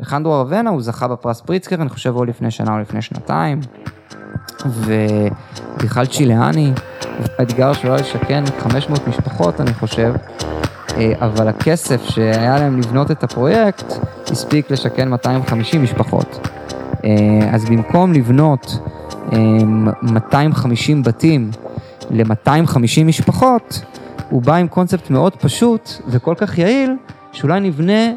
אלחנדרו ארוונה, הוא זכה בפרס פריצקר, אני חושב או לפני שנה או לפני שנתיים. ובכלל צ'יליאני, האתגר שלו היה לשכן 500 משפחות, אני חושב, אה, אבל הכסף שהיה להם לבנות את הפרויקט, הספיק לשכן 250 משפחות. אה, אז במקום לבנות 250 בתים ל-250 משפחות, הוא בא עם קונספט מאוד פשוט וכל כך יעיל, שאולי נבנה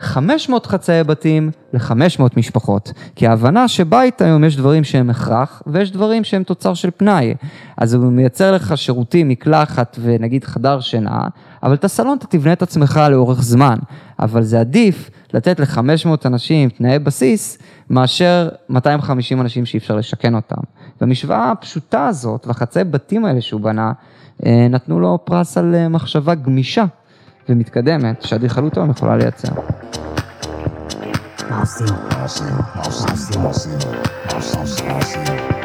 500 חצאי בתים ל-500 משפחות. כי ההבנה שבית היום יש דברים שהם הכרח ויש דברים שהם תוצר של פנאי. אז הוא מייצר לך שירותים, מקלחת ונגיד חדר שינה, אבל את הסלון אתה תבנה את עצמך לאורך זמן. אבל זה עדיף לתת ל-500 אנשים תנאי בסיס, מאשר 250 אנשים שאי אפשר לשכן אותם. והמשוואה הפשוטה הזאת והחצאי בתים האלה שהוא בנה, אה, נתנו לו פרס על אה, מחשבה גמישה ומתקדמת, שאדריכלות היום יכולה לייצר. שלום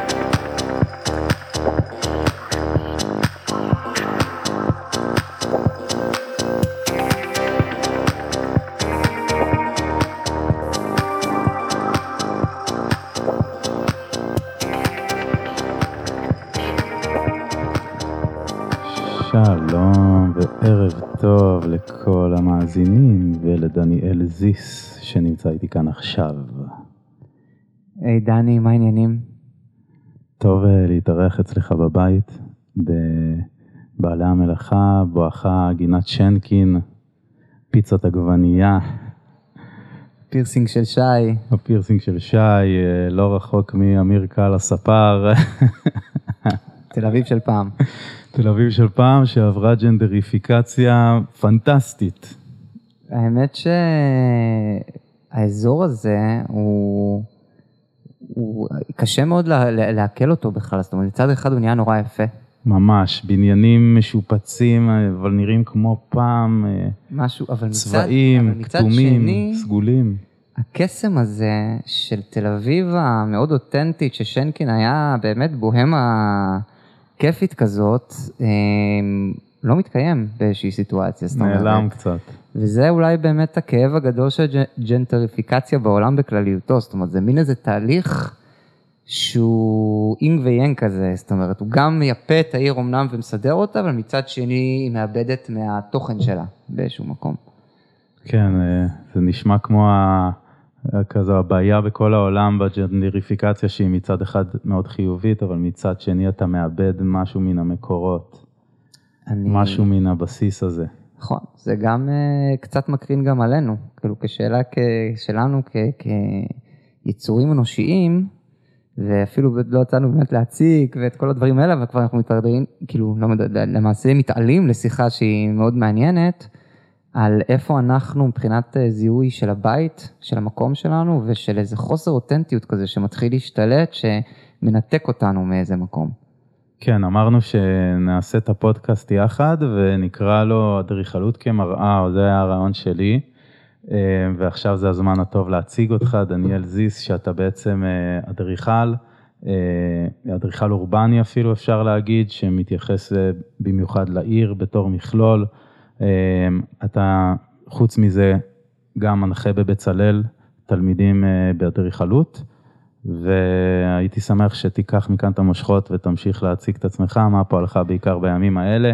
טוב לכל המאזינים ולדניאל זיס שנמצא איתי כאן עכשיו. היי, דני, מה העניינים? טוב אה, להתארח אצלך בבית, בבעלי המלאכה, בואכה גינת שנקין, פיצות עגבנייה. פירסינג של שי. הפירסינג של שי, אה, לא רחוק מאמיר קל הספר. תל אביב של פעם. תל אביב של פעם שעברה ג'נדריפיקציה פנטסטית. האמת שהאזור הזה הוא, הוא קשה מאוד לעכל אותו בכלל, זאת אומרת מצד אחד הוא נהיה נורא יפה. ממש, בניינים משופצים אבל נראים כמו פעם, משהו, אבל צבעים, מצד, אבל מצד כתומים, שני, סגולים. הקסם הזה של תל אביב המאוד אותנטית, ששנקין היה באמת בוהמה כיפית כזאת, לא מתקיים באיזושהי סיטואציה. נעלם קצת. וזה אולי באמת הכאב הגדול של ג'נטריפיקציה בעולם בכלליותו, זאת אומרת, זה מין איזה תהליך שהוא אינג ויאנג כזה, זאת אומרת, הוא גם מייפה את העיר אמנם ומסדר אותה, אבל מצד שני היא מאבדת מהתוכן שלה באיזשהו מקום. כן, זה נשמע כמו ה... כזו הבעיה בכל העולם בג'נדריפיקציה שהיא מצד אחד מאוד חיובית, אבל מצד שני אתה מאבד משהו מן המקורות, אני... משהו מן הבסיס הזה. נכון, זה גם uh, קצת מקרין גם עלינו, כאילו כשאלה שלנו כיצורים אנושיים, ואפילו לא יצאנו באמת להציג ואת כל הדברים האלה, אבל כבר אנחנו מתערדרים, כאילו לא, למעשה מתעלים לשיחה שהיא מאוד מעניינת. על איפה אנחנו מבחינת אה, זיהוי של הבית, של המקום שלנו, ושל איזה חוסר אותנטיות כזה שמתחיל להשתלט, שמנתק אותנו מאיזה מקום. כן, אמרנו שנעשה את הפודקאסט יחד ונקרא לו אדריכלות כמראה, זה היה הרעיון שלי. אה, ועכשיו זה הזמן הטוב להציג אותך, דניאל זיס, שאתה בעצם אה, אדריכל, אדריכל אורבני אפילו אפשר להגיד, שמתייחס במיוחד לעיר בתור מכלול. אמ, אתה חוץ מזה גם מנחה בבצלאל תלמידים אה, באדריכלות, והייתי שמח שתיקח מכאן את המושכות ותמשיך להציג את עצמך, מה פועלך בעיקר בימים האלה.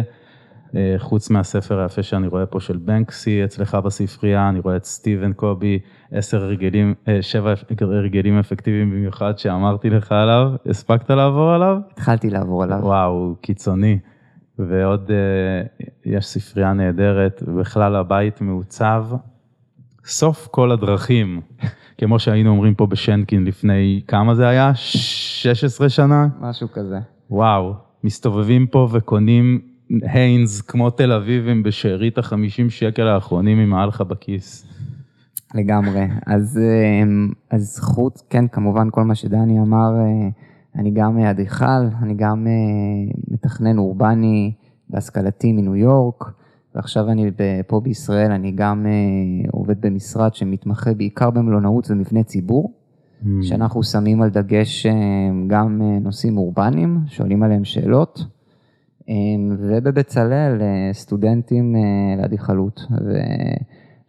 אה, חוץ מהספר היפה שאני רואה פה של בנקסי אצלך בספרייה, אני רואה את סטיבן קובי, עשר הרגלים, אה, שבע הרגלים אפקטיביים במיוחד שאמרתי לך עליו, הספקת לעבור עליו? התחלתי לעבור עליו. וואו, קיצוני. ועוד uh, יש ספרייה נהדרת, ובכלל הבית מעוצב סוף כל הדרכים, כמו שהיינו אומרים פה בשנקין לפני, כמה זה היה? 16 שנה? משהו כזה. וואו, מסתובבים פה וקונים היינס כמו תל אביבים בשארית החמישים שקל האחרונים עם לך בכיס. לגמרי, אז, אה, אז חוץ, כן, כמובן כל מה שדני אמר, אה, אני גם אדריכל, אני גם אה, מתכנן אורבני בהשכלתי מניו יורק, ועכשיו אני פה בישראל, אני גם אה, עובד במשרד שמתמחה בעיקר במלונאות ומבני ציבור, mm. שאנחנו שמים על דגש אה, גם נושאים אורבניים, שואלים עליהם שאלות, ובבצלאל סטודנטים לאדריכלות.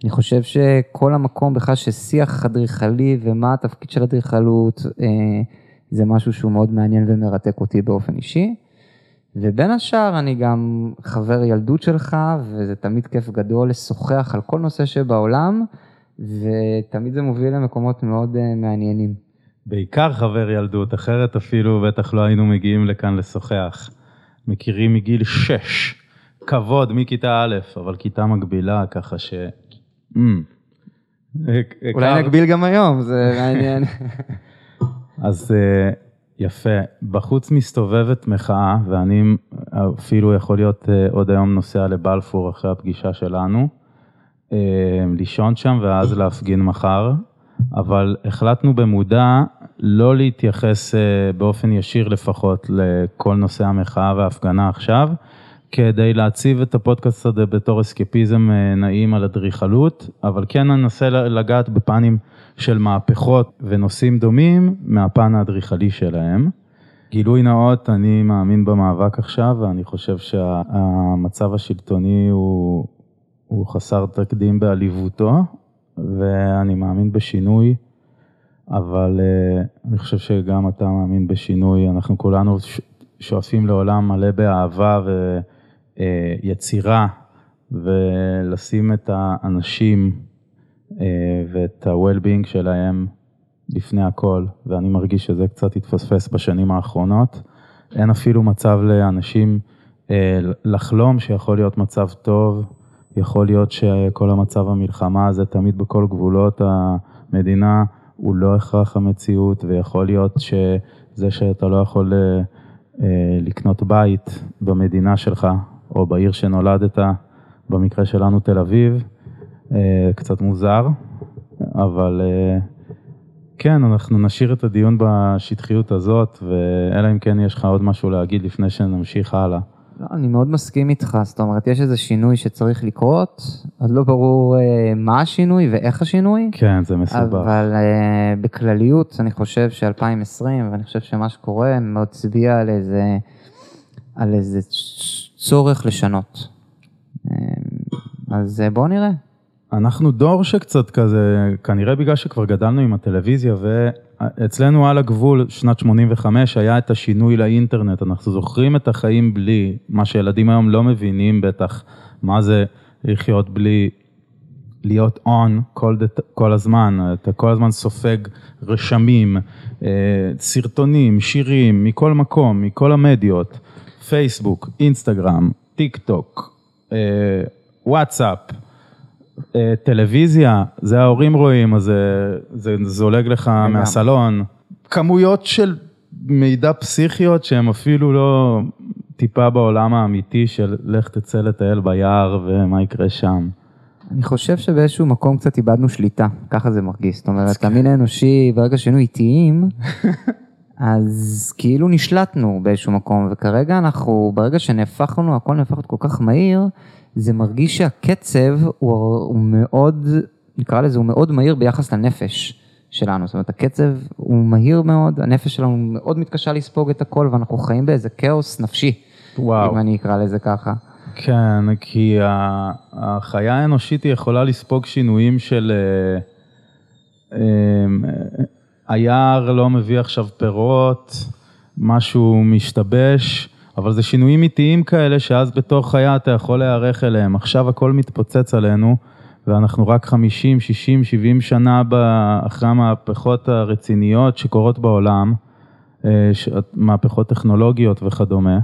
אני חושב שכל המקום בכלל ששיח אדריכלי ומה התפקיד של אדריכלות, אה, זה משהו שהוא מאוד מעניין ומרתק אותי באופן אישי. ובין השאר אני גם חבר ילדות שלך, וזה תמיד כיף גדול לשוחח על כל נושא שבעולם, ותמיד זה מוביל למקומות מאוד אה, מעניינים. בעיקר חבר ילדות, אחרת אפילו בטח לא היינו מגיעים לכאן לשוחח. מכירים מגיל 6, כבוד מכיתה א', אבל כיתה מקבילה, ככה ש... Mm. אולי נגביל גם היום, זה מעניין. אז אה, יפה, בחוץ מסתובבת מחאה, ואני אפילו יכול להיות אה, עוד היום נוסע לבלפור אחרי הפגישה שלנו, אה, לישון שם ואז להפגין מחר, אבל החלטנו במודע לא להתייחס באופן ישיר לפחות לכל נושא המחאה וההפגנה עכשיו, כדי להציב את הפודקאסט הזה בתור אסקפיזם נעים על אדריכלות, אבל כן ננסה לגעת בפנים של מהפכות ונושאים דומים מהפן האדריכלי שלהם. גילוי נאות, אני מאמין במאבק עכשיו, ואני חושב שהמצב השלטוני הוא, הוא חסר תקדים בעליבותו, ואני מאמין בשינוי, אבל uh, אני חושב שגם אתה מאמין בשינוי. אנחנו כולנו שואפים לעולם מלא באהבה ויצירה, uh, ולשים את האנשים אה, ואת ה-well-being שלהם לפני הכל, ואני מרגיש שזה קצת התפספס בשנים האחרונות. אין אפילו מצב לאנשים אה, לחלום שיכול להיות מצב טוב, יכול להיות שכל המצב המלחמה הזה תמיד בכל גבולות המדינה הוא לא הכרח המציאות, ויכול להיות שזה שאתה לא יכול אה, לקנות בית במדינה שלך, או בעיר שנולדת, במקרה שלנו תל אביב, אה, קצת מוזר, אבל אה, כן, אנחנו נשאיר את הדיון בשטחיות הזאת, ואלא אם כן יש לך עוד משהו להגיד לפני שנמשיך הלאה. לא, אני מאוד מסכים איתך, זאת אומרת, יש איזה שינוי שצריך לקרות, אז לא ברור אה, מה השינוי ואיך השינוי. כן, זה מסובך. אבל אה, בכלליות, אני חושב ש-2020, ואני חושב שמה שקורה, מצביע על איזה, על איזה צורך לשנות. אה, אז אה, בואו נראה. אנחנו דור שקצת כזה, כנראה בגלל שכבר גדלנו עם הטלוויזיה ואצלנו על הגבול, שנת 85, היה את השינוי לאינטרנט, אנחנו זוכרים את החיים בלי, מה שילדים היום לא מבינים בטח, מה זה לחיות בלי, להיות on כל, דת, כל הזמן, אתה כל הזמן סופג רשמים, אה, סרטונים, שירים, מכל מקום, מכל המדיות, פייסבוק, אינסטגרם, טיק טוק, אה, וואטסאפ. אה, טלוויזיה, זה ההורים רואים, אז זה, זה זולג לך מהסלון. כמויות של מידע פסיכיות שהן אפילו לא טיפה בעולם האמיתי של לך תצא לטייל ביער ומה יקרה שם. אני חושב שבאיזשהו מקום קצת איבדנו שליטה, ככה זה מרגיש. זאת אומרת, המין האנושי, ברגע שהיינו איטיים, אז כאילו נשלטנו באיזשהו מקום, וכרגע אנחנו, ברגע שנהפכנו, הכל נהפך כל כך מהיר, זה מרגיש שהקצב הוא, הוא מאוד, נקרא לזה, הוא מאוד מהיר ביחס לנפש שלנו. זאת אומרת, הקצב הוא מהיר מאוד, הנפש שלנו מאוד מתקשה לספוג את הכל, ואנחנו חיים באיזה כאוס נפשי, וואו. אם אני אקרא לזה ככה. כן, כי החיה האנושית היא יכולה לספוג שינויים של... אה, אה, היער לא מביא עכשיו פירות, משהו משתבש, אבל זה שינויים איטיים כאלה שאז בתור חיה אתה יכול להיערך אליהם. עכשיו הכל מתפוצץ עלינו, ואנחנו רק 50, 60, 70 שנה אחרי המהפכות הרציניות שקורות בעולם, אה, מהפכות טכנולוגיות וכדומה.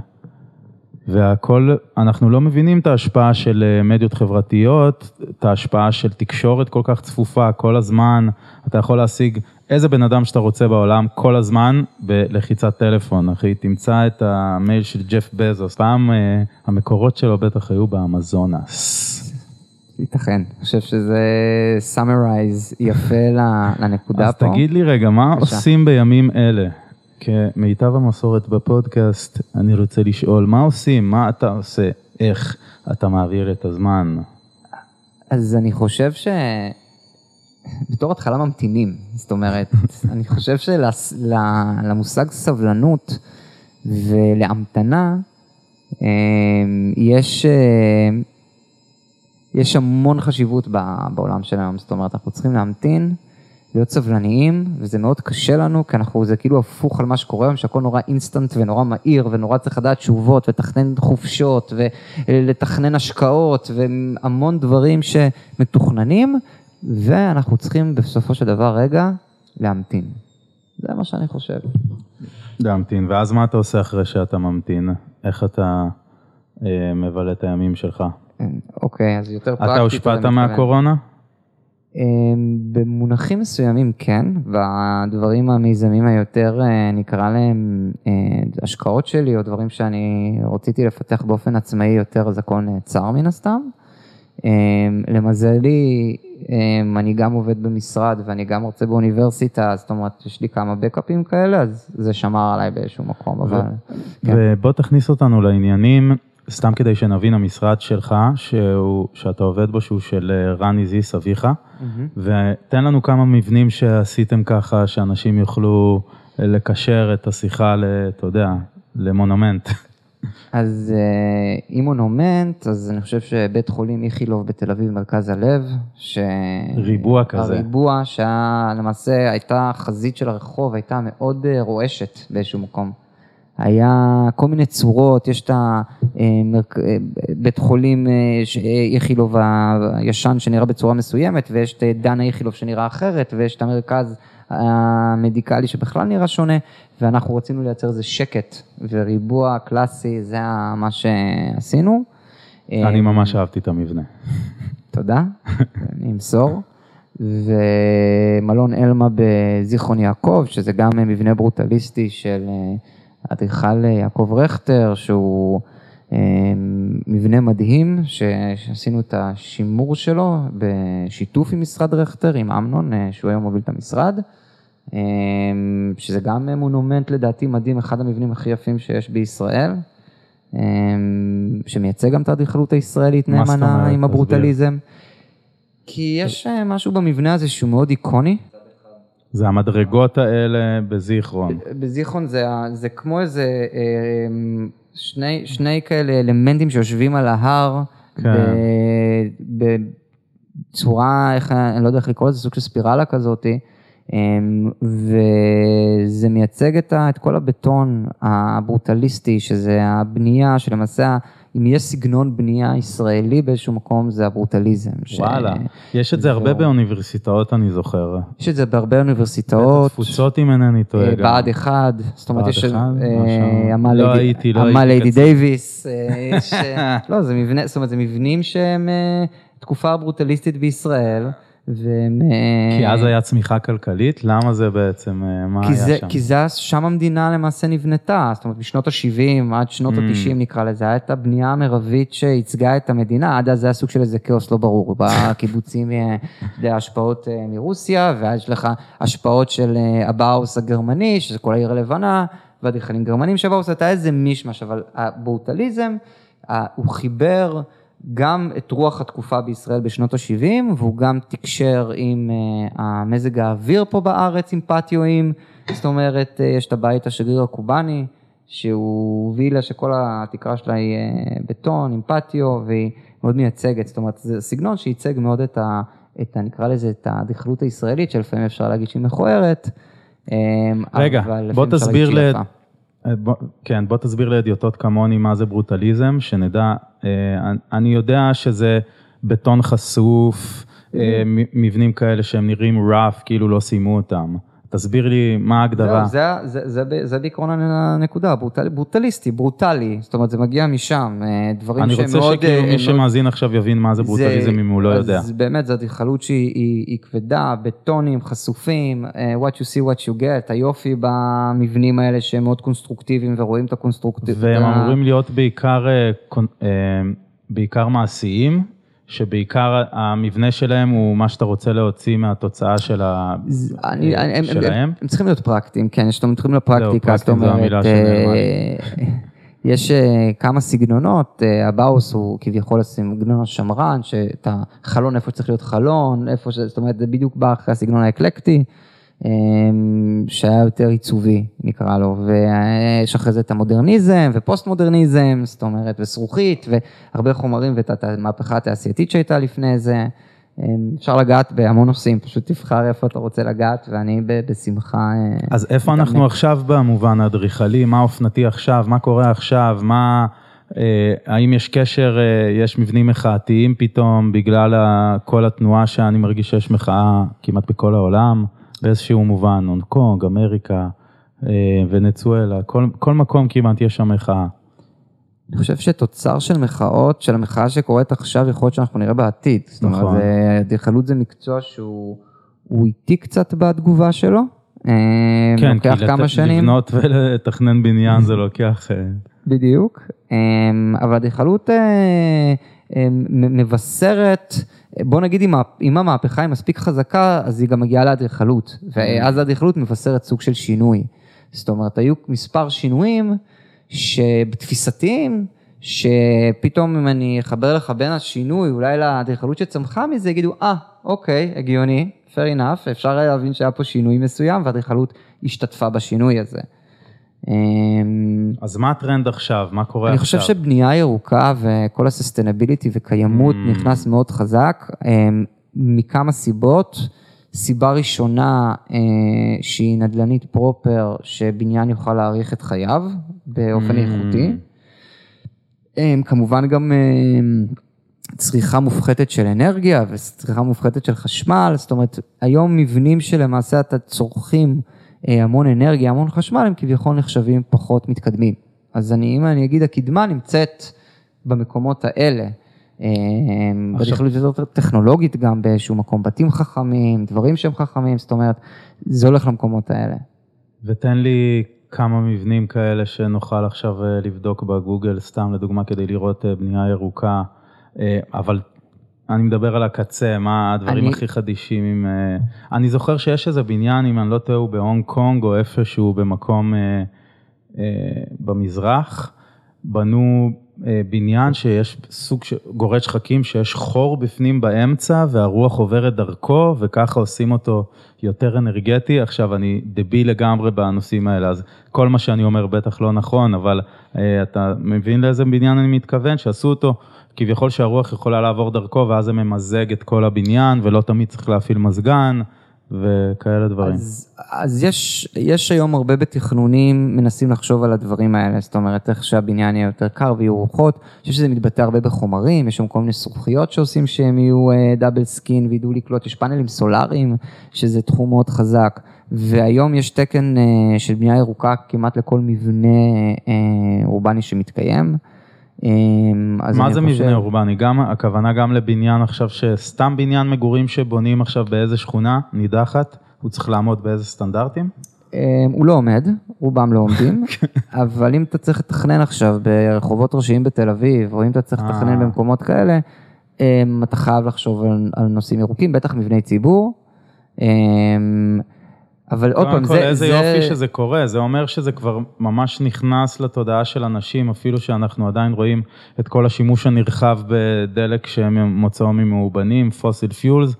והכל, אנחנו לא מבינים את ההשפעה של אה, מדיות חברתיות, את ההשפעה של תקשורת כל כך צפופה כל הזמן, אתה יכול להשיג איזה בן אדם שאתה רוצה בעולם כל הזמן בלחיצת טלפון, אחי, תמצא את המייל של ג'ף בזוס, פעם אה, המקורות שלו בטח היו באמזונס. ייתכן, אני חושב שזה summarize יפה לנקודה אז פה. אז תגיד לי רגע, מה בבקשה. עושים בימים אלה? כמיטב המסורת בפודקאסט, אני רוצה לשאול, מה עושים? מה אתה עושה? איך אתה מעביר את הזמן? אז אני חושב ש... בתור התחלה ממתינים, זאת אומרת, אני חושב שלמושג סבלנות ולהמתנה אמ, יש, אה, יש המון חשיבות בעולם של היום, זאת אומרת, אנחנו צריכים להמתין, להיות סבלניים, וזה מאוד קשה לנו, כי אנחנו, זה כאילו הפוך על מה שקורה היום, שהכל נורא אינסטנט ונורא מהיר, ונורא צריך לדעת תשובות, ולתכנן חופשות, ולתכנן השקעות, והמון דברים שמתוכננים, ואנחנו צריכים בסופו של דבר רגע להמתין. זה מה שאני חושב. להמתין, ואז מה אתה עושה אחרי שאתה ממתין? איך אתה אה, מבלה את הימים שלך? כן, אוקיי, אז יותר פרקטית. אתה הושפעת מהקורונה? אמ, במונחים מסוימים כן, והדברים המיזמים היותר, אה, נקרא להם אה, השקעות שלי, או דברים שאני רציתי לפתח באופן עצמאי יותר, אז הכל נעצר מן הסתם. אמ, למזלי, אמ, אני גם עובד במשרד ואני גם רוצה באוניברסיטה, זאת אומרת, יש לי כמה בקאפים כאלה, אז זה שמר עליי באיזשהו מקום, אבל... כן. ובוא תכניס אותנו לעניינים, סתם כדי שנבין, המשרד שלך, שהוא, שאתה עובד בו, שהוא של אה, רני זיס, אביך. ותן לנו כמה מבנים שעשיתם ככה, שאנשים יוכלו לקשר את השיחה, אתה יודע, למונומנט. אז אה, אם מונומנט, אז אני חושב שבית חולים איכילוב בתל אביב, מרכז הלב, ש... ריבוע כזה. הריבוע שהיה, למעשה הייתה חזית של הרחוב, הייתה מאוד אה, רועשת באיזשהו מקום. היה כל מיני צורות, יש את הבית חולים אה, ש- אה, איכילוב הישן שנראה בצורה מסוימת, ויש את דנה איכילוב שנראה אחרת, ויש את המרכז המדיקלי שבכלל נראה שונה, ואנחנו רצינו לייצר איזה שקט וריבוע קלאסי, זה מה שעשינו. אני ממש אהבתי את המבנה. תודה, אני אמסור. ומלון אלמה בזיכרון יעקב, שזה גם מבנה ברוטליסטי של אה, אדריכל יעקב רכטר, שהוא אה, מבנה מדהים, שעשינו את השימור שלו בשיתוף עם משרד רכטר, עם אמנון, אה, שהוא היום מוביל את המשרד. אה, שזה גם מונומנט לדעתי מדהים, אחד המבנים הכי יפים שיש בישראל, אה, שמייצג גם את האדריכלות הישראלית נאמנה? עם. הברוטליזם. כי יש אה, משהו במבנה הזה שהוא מאוד איקוני. זה המדרגות האלה בזיכרון. בזיכרון זה, זה כמו איזה אה, שני, שני כאלה אלמנטים שיושבים על ההר כן. בצורה, איך, אני לא יודע איך לקרוא לזה, סוג של ספירלה כזאתי. אמ, וזה מייצג את, ה, את כל הבטון הברוטליסטי, שזה הבנייה, שלמעשה, אם יש סגנון בנייה ישראלי באיזשהו מקום, זה הברוטליזם. ש- וואלה, יש את זה הרבה. באוניברסיטאות, אני זוכר. יש את זה בהרבה אוניברסיטאות. בתפוצות, אם אינני טועה. אה. בה"ד 1, זאת אומרת, בה"ד יש... אחד? אה? עמל לא ליידי- הייתי, לא עמל הייתי ליידי קצין. דייוויס, אה. אה, לא, זה מבנה, זאת אומרת, זה מבנים שהם אה, תקופה ברוטליסטית בישראל, והם... אה, כי אז היה צמיחה כלכלית, למה זה בעצם, אה, מה היה זה, שם? כי זה, שם המדינה למעשה נבנתה, זאת אומרת, בשנות ה-70 עד שנות Mm. ה-90 נקרא לזה, הייתה הבנייה המרבית שייצגה את המדינה, עד אז זה היה סוג של איזה כאוס לא ברור, בקיבוצים, אה, אתה יודע, השפעות אה, מרוסיה, ואז יש לך השפעות של אה, הבאוס הגרמני, שזה כל העיר הלבנה, ואדריכלים גרמנים שבאו, זאת הייתה איזה מישמש, אבל הברוטליזם, אה, הוא חיבר גם את רוח התקופה בישראל בשנות ה-70, והוא גם תקשר עם אה, המזג האוויר פה בארץ, עם פטיואים, זאת אומרת, אה, יש את הבית השגריר הקובאני, שהוא וילה שכל התקרה שלה היא אה, בטון, עם פטיו, והיא מאוד מייצגת, זאת אומרת, זה סגנון שייצג מאוד את ה... את ה... נקרא לזה, את האדריכלות הישראלית, שלפעמים אפשר להגיד שהיא מכוערת. רגע, בוא תסביר ל... בוא- כן, בוא תסביר להדיוטות כמוני מה זה ברוטליזם, שנדע, אה, אני- יודע שזה בטון חשוף, אה, מבנים כאלה שהם נראים rough, כאילו לא סיימו אותם. תסביר לי מה ההגדרה. זהו, זה, זה, זה, ב- זה בעיקרון הנקודה, ברוטל, ברוטליסטי, ברוטלי, זאת אומרת זה מגיע משם, אה, דברים אני שהם רוצה מאוד... שכאילו אה, מי מאוד- שמאזין עכשיו יבין מה זה ברוטליזם אם הוא לא יודע. אז באמת זו אדריכלות שהיא היא, היא כבדה, בטונים חשופים, אה, what you see what you get, היופי במבנים האלה שהם מאוד קונסטרוקטיביים ורואים את הקונסטרוקטיביות. והם אמורים להיות בעיקר, אה, אה, בעיקר מעשיים, שבעיקר המבנה שלהם הוא מה שאתה רוצה להוציא מהתוצאה של ה... אני, אה, אני, הם, שלהם. הם, הם צריכים להיות פרקטיים, כן, יש- הם צריכים לפרקטיקה, זאת אומרת, אה, יש אה, כמה סגנונות, הבאוס הוא כביכול הסגנון השמרן, שאת החלון איפה שצריך להיות חלון, איפה ש... זאת אומרת, זה בדיוק בא אחרי הסגנון האקלקטי, שהיה יותר עיצובי נקרא לו, ויש אחרי זה את המודרניזם ופוסט מודרניזם, זאת אומרת, וזכוכית והרבה חומרים ואת המהפכה התעשייתית שהייתה לפני זה. אפשר לגעת בהמון נושאים, פשוט תבחר איפה אתה רוצה לגעת ואני בשמחה. אז איפה אנחנו עכשיו במובן האדריכלי, מה אופנתי עכשיו, מה קורה עכשיו, מה... אה, האם יש קשר, אה, יש מבנים מחאתיים פתאום בגלל כל התנועה שאני מרגיש שיש מחאה כמעט בכל העולם, באיזשהו מובן, הונג קונג, אמריקה, אה, ונצואלה, כל, כל מקום כמעט יש שם מחאה. אני חושב שתוצר של מחאות, של המחאה שקורית עכשיו, יכול להיות שאנחנו נראה בעתיד. זאת אומרת, נכון. אדריכלות זה מקצוע שהוא איטי קצת בתגובה שלו. כן, לוקח כי כמה לת... שנים. לבנות ולתכנן בניין זה לוקח... בדיוק, אמ, אבל אדריכלות אה, מבשרת, בוא נגיד אם המהפכה היא מספיק חזקה, אז היא גם מגיעה לאדריכלות, ואז האדריכלות מבשרת סוג של שינוי. זאת אומרת, היו מספר שינויים שבתפיסתיים, שפתאום אם אני אחבר לך בין השינוי, אולי לאדריכלות שצמחה מזה, יגידו, אה, ah, אוקיי, הגיוני, fair enough, אפשר להבין שהיה פה שינוי מסוים, והאדריכלות השתתפה בשינוי הזה. אמ, אז מה הטרנד עכשיו? מה קורה אני עכשיו? אני חושב שבנייה ירוקה וכל הססטנביליטי וקיימות mm. נכנס מאוד חזק, אמ, מכמה סיבות. סיבה ראשונה אה, שהיא נדל"נית פרופר, שבניין יוכל להאריך את חייו באופן mm. איכותי. אמ, כמובן גם צריכה מופחתת של אנרגיה וצריכה מופחתת של חשמל, זאת אומרת, היום מבנים שלמעשה אתה צורכים אה, המון אנרגיה, המון חשמל, הם כביכול נחשבים פחות מתקדמים. אז אני, אם אני אגיד, הקדמה נמצאת במקומות האלה. אה, באדריכלות יותר טכנולוגית גם באיזשהו מקום, בתים חכמים, דברים שהם חכמים, זאת אומרת, זה הולך למקומות האלה. ותן לי כמה מבנים כאלה שנוכל עכשיו אה, לבדוק בגוגל, סתם לדוגמה, כדי לראות בנייה ירוקה, אבל אני מדבר על הקצה, מה הדברים אני... הכי חדישים עם... אה, אני זוכר שיש איזה בניין, אם אני לא טועה, הוא בהונג קונג או איפשהו במקום אה, אה, במזרח, בנו אה, בניין שיש סוג של גורד שחקים, שיש חור בפנים באמצע והרוח עוברת דרכו וככה עושים אותו יותר אנרגטי. עכשיו אני דביל לגמרי בנושאים האלה, אז כל מה שאני אומר בטח לא נכון, אבל אה, אתה מבין לאיזה בניין אני מתכוון? שעשו אותו. כביכול שהרוח יכולה לעבור דרכו ואז זה ממזג את כל הבניין ולא תמיד צריך להפעיל מזגן וכאלה דברים. אז, אז יש, יש היום הרבה בתכנונים מנסים לחשוב על הדברים האלה, זאת אומרת איך שהבניין יהיה יותר קר ויהיו רוחות, אני חושב שזה מתבטא הרבה בחומרים, יש שם כל מיני זכוכיות שעושים שהם יהיו double, uh, skin וידעו לקלוט, יש פאנלים סולאריים שזה תחום מאוד חזק. והיום יש תקן אה, של בנייה ירוקה כמעט לכל מבנה אה, אורבני שמתקיים. אמ, מה זה חושב... מבנה אורבני? גם, הכוונה גם לבניין עכשיו, שסתם בניין מגורים שבונים עכשיו באיזה שכונה נידחת, הוא צריך לעמוד באיזה סטנדרטים? אמ, הוא לא עומד, רובם לא עומדים, אבל אם אתה צריך לתכנן עכשיו ברחובות ראשיים בתל אביב, או אם אתה צריך לתכנן אה. במקומות כאלה, אמ, אתה חייב לחשוב על, על נושאים ירוקים, בטח מבני ציבור. אבל עוד פעם, זה... איזה זה... יופי שזה קורה, זה אומר שזה כבר ממש נכנס לתודעה של אנשים, אפילו שאנחנו עדיין רואים את כל השימוש הנרחב בדלק שהם מוצאו ממאובנים, fossil fuels,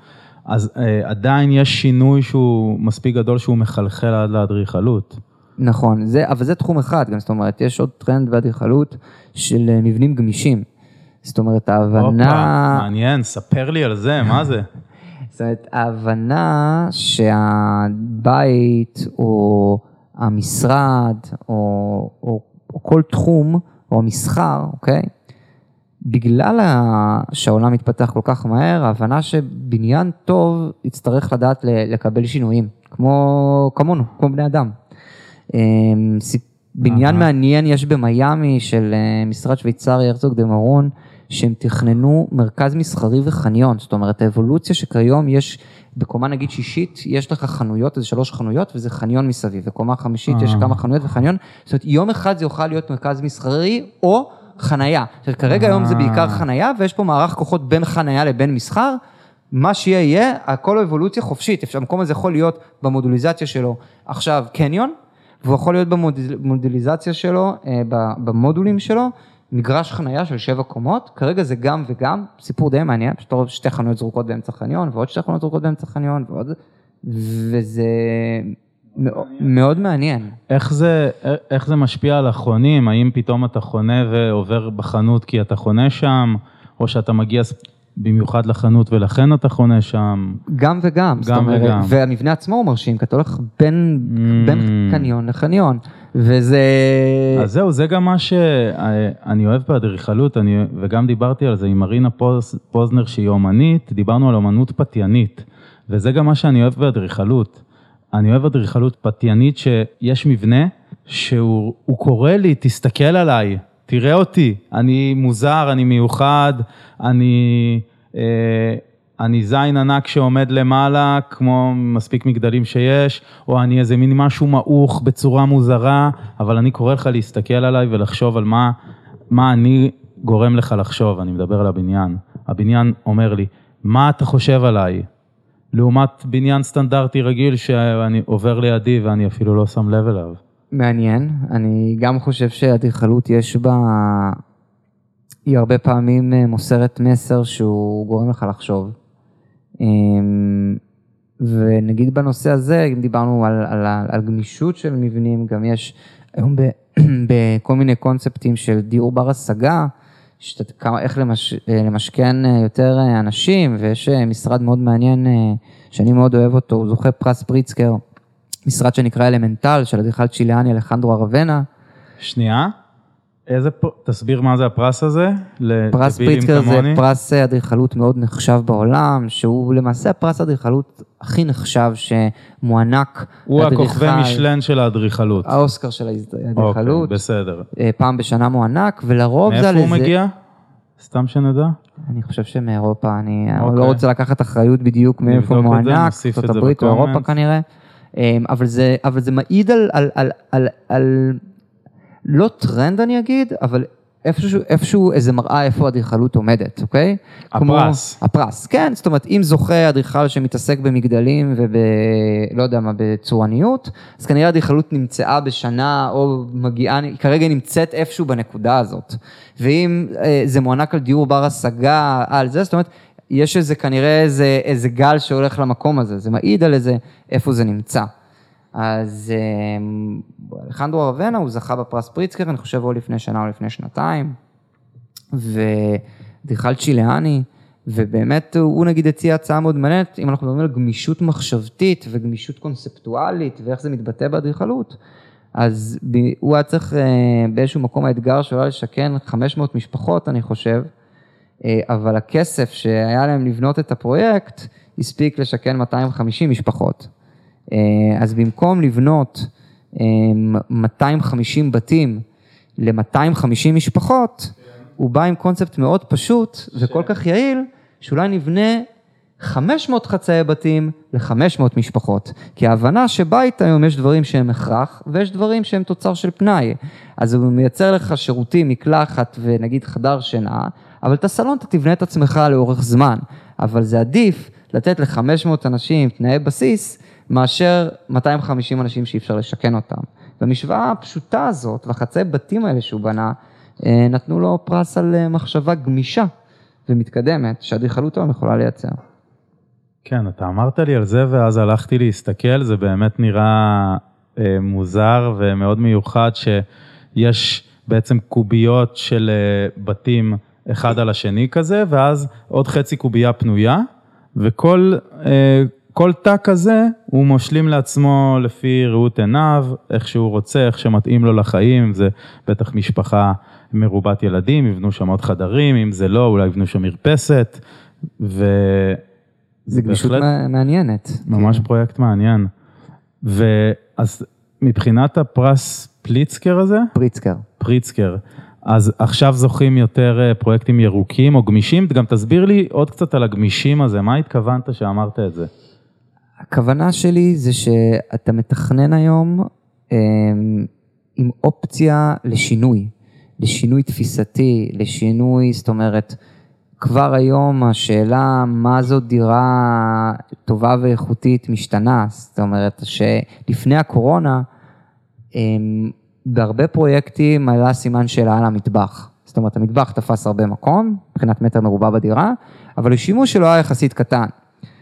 אז אה, עדיין יש שינוי שהוא מספיק גדול שהוא מחלחל עד לאדריכלות. נכון, זה, אבל זה תחום אחד, גם זאת אומרת, יש עוד טרנד באדריכלות של אה, מבנים גמישים. זאת אומרת, ההבנה... הופה, מעניין, ספר לי על זה, מה זה? זאת אומרת, ההבנה שהבית או המשרד או, או, או כל תחום או המסחר, אוקיי? בגלל שהעולם מתפתח כל כך מהר, ההבנה שבניין טוב יצטרך לדעת לקבל שינויים, כמו כמונו, כמו בני אדם. אמ, בניין מעניין יש במיאמי של אה, משרד שוויצרי הרצוג דה מרון, שהם תכננו מרכז מסחרי וחניון, זאת אומרת האבולוציה שכיום יש, בקומה נגיד שישית, יש לך חנויות, איזה שלוש חנויות וזה חניון מסביב, בקומה חמישית יש אה. כמה חנויות וחניון, זאת אומרת יום אחד זה יוכל להיות מרכז מסחרי או חנייה, זאת אומרת כרגע היום זה בעיקר אה. חנייה ויש פה מערך כוחות בין חנייה לבין מסחר. מה שיהיה יהיה, הכל אבולוציה חופשית, המקום הזה יכול להיות במודוליזציה שלו. עכשיו קניון, והוא יכול להיות במודליזציה שלו, אה, במודולים שלו, מגרש חנייה של שבע קומות, כרגע זה גם וגם, סיפור די מעניין, פשוט רואה שתי חנויות זרוקות באמצע חניון, ועוד שתי חנויות זרוקות באמצע חניון, ועוד, וזה מאוד, מאוד מעניין. איך זה, איך זה משפיע על החונים? האם פתאום אתה חונה ועובר בחנות כי אתה חונה שם, או שאתה מגיע במיוחד לחנות ולכן אתה חונה שם? גם וגם. גם אומרת, וגם. והמבנה עצמו הוא מרשים, כי אתה הולך בין, Mm. בין קניון לחניון, וזה... אז זהו, זה גם מה שאני אוהב באדריכלות, אני, וגם דיברתי על זה עם מרינה פוז, פוזנר שהיא אומנית, דיברנו על אומנות פתיינית, וזה גם מה שאני אוהב באדריכלות. אני אוהב אדריכלות פתיינית שיש מבנה שהוא הוא קורא לי, תסתכל עליי, תראה אותי, אני מוזר, אני מיוחד, אני, אני זין ענק שעומד למעלה, כמו מספיק מגדלים שיש, או אני איזה מין משהו מעוך בצורה מוזרה, אבל אני קורא לך להסתכל עליי ולחשוב על מה, מה אני גורם לך לחשוב, אני מדבר על הבניין. הבניין אומר לי, מה אתה חושב עליי? לעומת בניין סטנדרטי רגיל שאני עובר לידי ואני אפילו לא שם לב אליו. מעניין, אני גם חושב שאדריכלות יש בה, היא הרבה פעמים אה, מוסרת מסר שהוא גורם לך לחשוב. אמ, ונגיד בנושא הזה, אם דיברנו על, על, על גמישות של מבנים, גם יש היום ב, בכל מיני קונספטים של דיור בר השגה, שת, כמה, איך למש, אה, למשכן אה, יותר אנשים, ויש משרד מאוד מעניין שאני מאוד אוהב אותו, הוא זוכה פרס פריצקר, משרד שנקרא אלמנטל, של אדריכל צ'יליאני אלחנדרו ארוונה. שנייה, איזה, פ... תסביר מה זה הפרס הזה? פרס פריצקר זה פרס אדריכלות מאוד נחשב בעולם, שהוא למעשה הפרס אדריכלות הכי נחשב שמוענק הוא הכוכבי משלן של האדריכלות. האוסקר של האדריכלות. אוקיי, בסדר. פעם בשנה מוענק, ולרוב זה על איזה... מאיפה הוא מגיע? סתם שנדע. אני חושב שמאירופה, אני okay. לא רוצה לקחת אחריות בדיוק מאיפה הוא מוענק, ארצות הברית או אירופה כנראה. אבל זה, אבל זה מעיד על, על, על, על, על, לא טרנד אני אגיד, אבל איפשהו, איפשהו איזה מראה איפה האדריכלות עומדת, אוקיי? הפרס. כמו, הפרס, כן, זאת אומרת, אם זוכה אדריכל שמתעסק במגדלים וב... לא יודע מה, בצורניות, אז כנראה האדריכלות נמצאה בשנה או מגיעה, כרגע נמצאת איפשהו בנקודה הזאת. ואם אה, זה מוענק על דיור בר השגה, על זה, זאת אומרת, יש איזה כנראה איזה, איזה גל שהולך למקום הזה, זה מעיד על איזה, איפה זה נמצא. אז אלחנדרו ארוונה, הוא זכה בפרס פריצקר, אני חושב או לפני שנה או לפני שנתיים, ואדריכל צ'יליאני, ובאמת הוא נגיד הציע הצעה מאוד מעניינת, אם אנחנו מדברים על גמישות מחשבתית וגמישות קונספטואלית ואיך זה מתבטא באדריכלות, אז הוא היה צריך באיזשהו מקום האתגר שלו לשכן 500 משפחות, אני חושב, אבל הכסף שהיה להם לבנות את הפרויקט, הספיק לשכן 250 משפחות. אז במקום לבנות 250 בתים ל-250 משפחות, הוא בא עם קונספט מאוד פשוט וכל כך יעיל, שאולי נבנה 500 חצאי בתים ל-500 משפחות. כי ההבנה שבית היום יש דברים שהם הכרח ויש דברים שהם תוצר של פנאי. אז הוא מייצר לך שירותים, מקלחת ונגיד חדר שינה, אבל את הסלון אתה תבנה את עצמך לאורך זמן. אבל זה עדיף לתת ל-500 אנשים תנאי בסיס, מאשר 250 אנשים שאי אפשר לשכן אותם. במשוואה הפשוטה הזאת, והחצאי בתים האלה שהוא בנה, נתנו לו פרס על מחשבה גמישה ומתקדמת, שאדריכלות היום יכולה לייצר. כן, אתה אמרת לי על זה ואז הלכתי להסתכל, זה באמת נראה אה, מוזר ומאוד מיוחד שיש בעצם קוביות של אה, בתים אחד על השני כזה, ואז עוד חצי קובייה פנויה, וכל אה, כל תא כזה הוא משלים לעצמו לפי ראות עיניו, איך שהוא רוצה, איך שמתאים לו לחיים, זה בטח משפחה מרובת ילדים, יבנו שם עוד חדרים, אם זה לא, אולי יבנו שם מרפסת, ו... זה גמישות. מעניינת. ממש כן. פרויקט מעניין. ואז מבחינת הפרס פליצקר הזה? פריצקר. פריצקר. אז עכשיו זוכים יותר אה, פרויקטים ירוקים או גמישים, גם תסביר לי עוד קצת על הגמישים הזה, מה התכוונת שאמרת את זה? הכוונה שלי זה שאתה מתכנן היום עם אופציה לשינוי, לשינוי תפיסתי, לשינוי, זאת אומרת, כבר היום השאלה מה זו דירה טובה ואיכותית משתנה, זאת אומרת שלפני הקורונה, בהרבה פרויקטים עלה סימן שאלה על המטבח. זאת אומרת, המטבח תפס הרבה מקום, מבחינת מטר מרובע בדירה, אבל השימוש שלו היה יחסית קטן.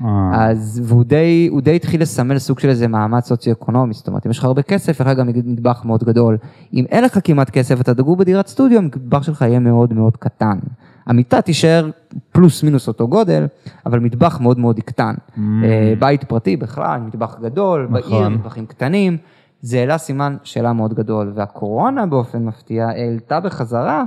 אה, אז, והוא די, הוא די התחיל לסמל סוג של איזה מעמד סוציו-אקונומי, זאת אומרת, אם יש לך הרבה כסף, יש לך גם מטבח מאוד גדול. אם אין לך כמעט כסף, אתה תגור בדירת סטודיו, המטבח שלך יהיה מאוד מאוד קטן. המיטה תישאר פלוס מינוס אותו גודל, אבל מטבח מאוד מאוד יקטן. Mm. אה, בית פרטי בכלל, מטבח גדול, נכון. בעיר, מטבחים קטנים, זה העלה סימן שאלה מאוד גדול, והקורונה באופן מפתיע העלתה בחזרה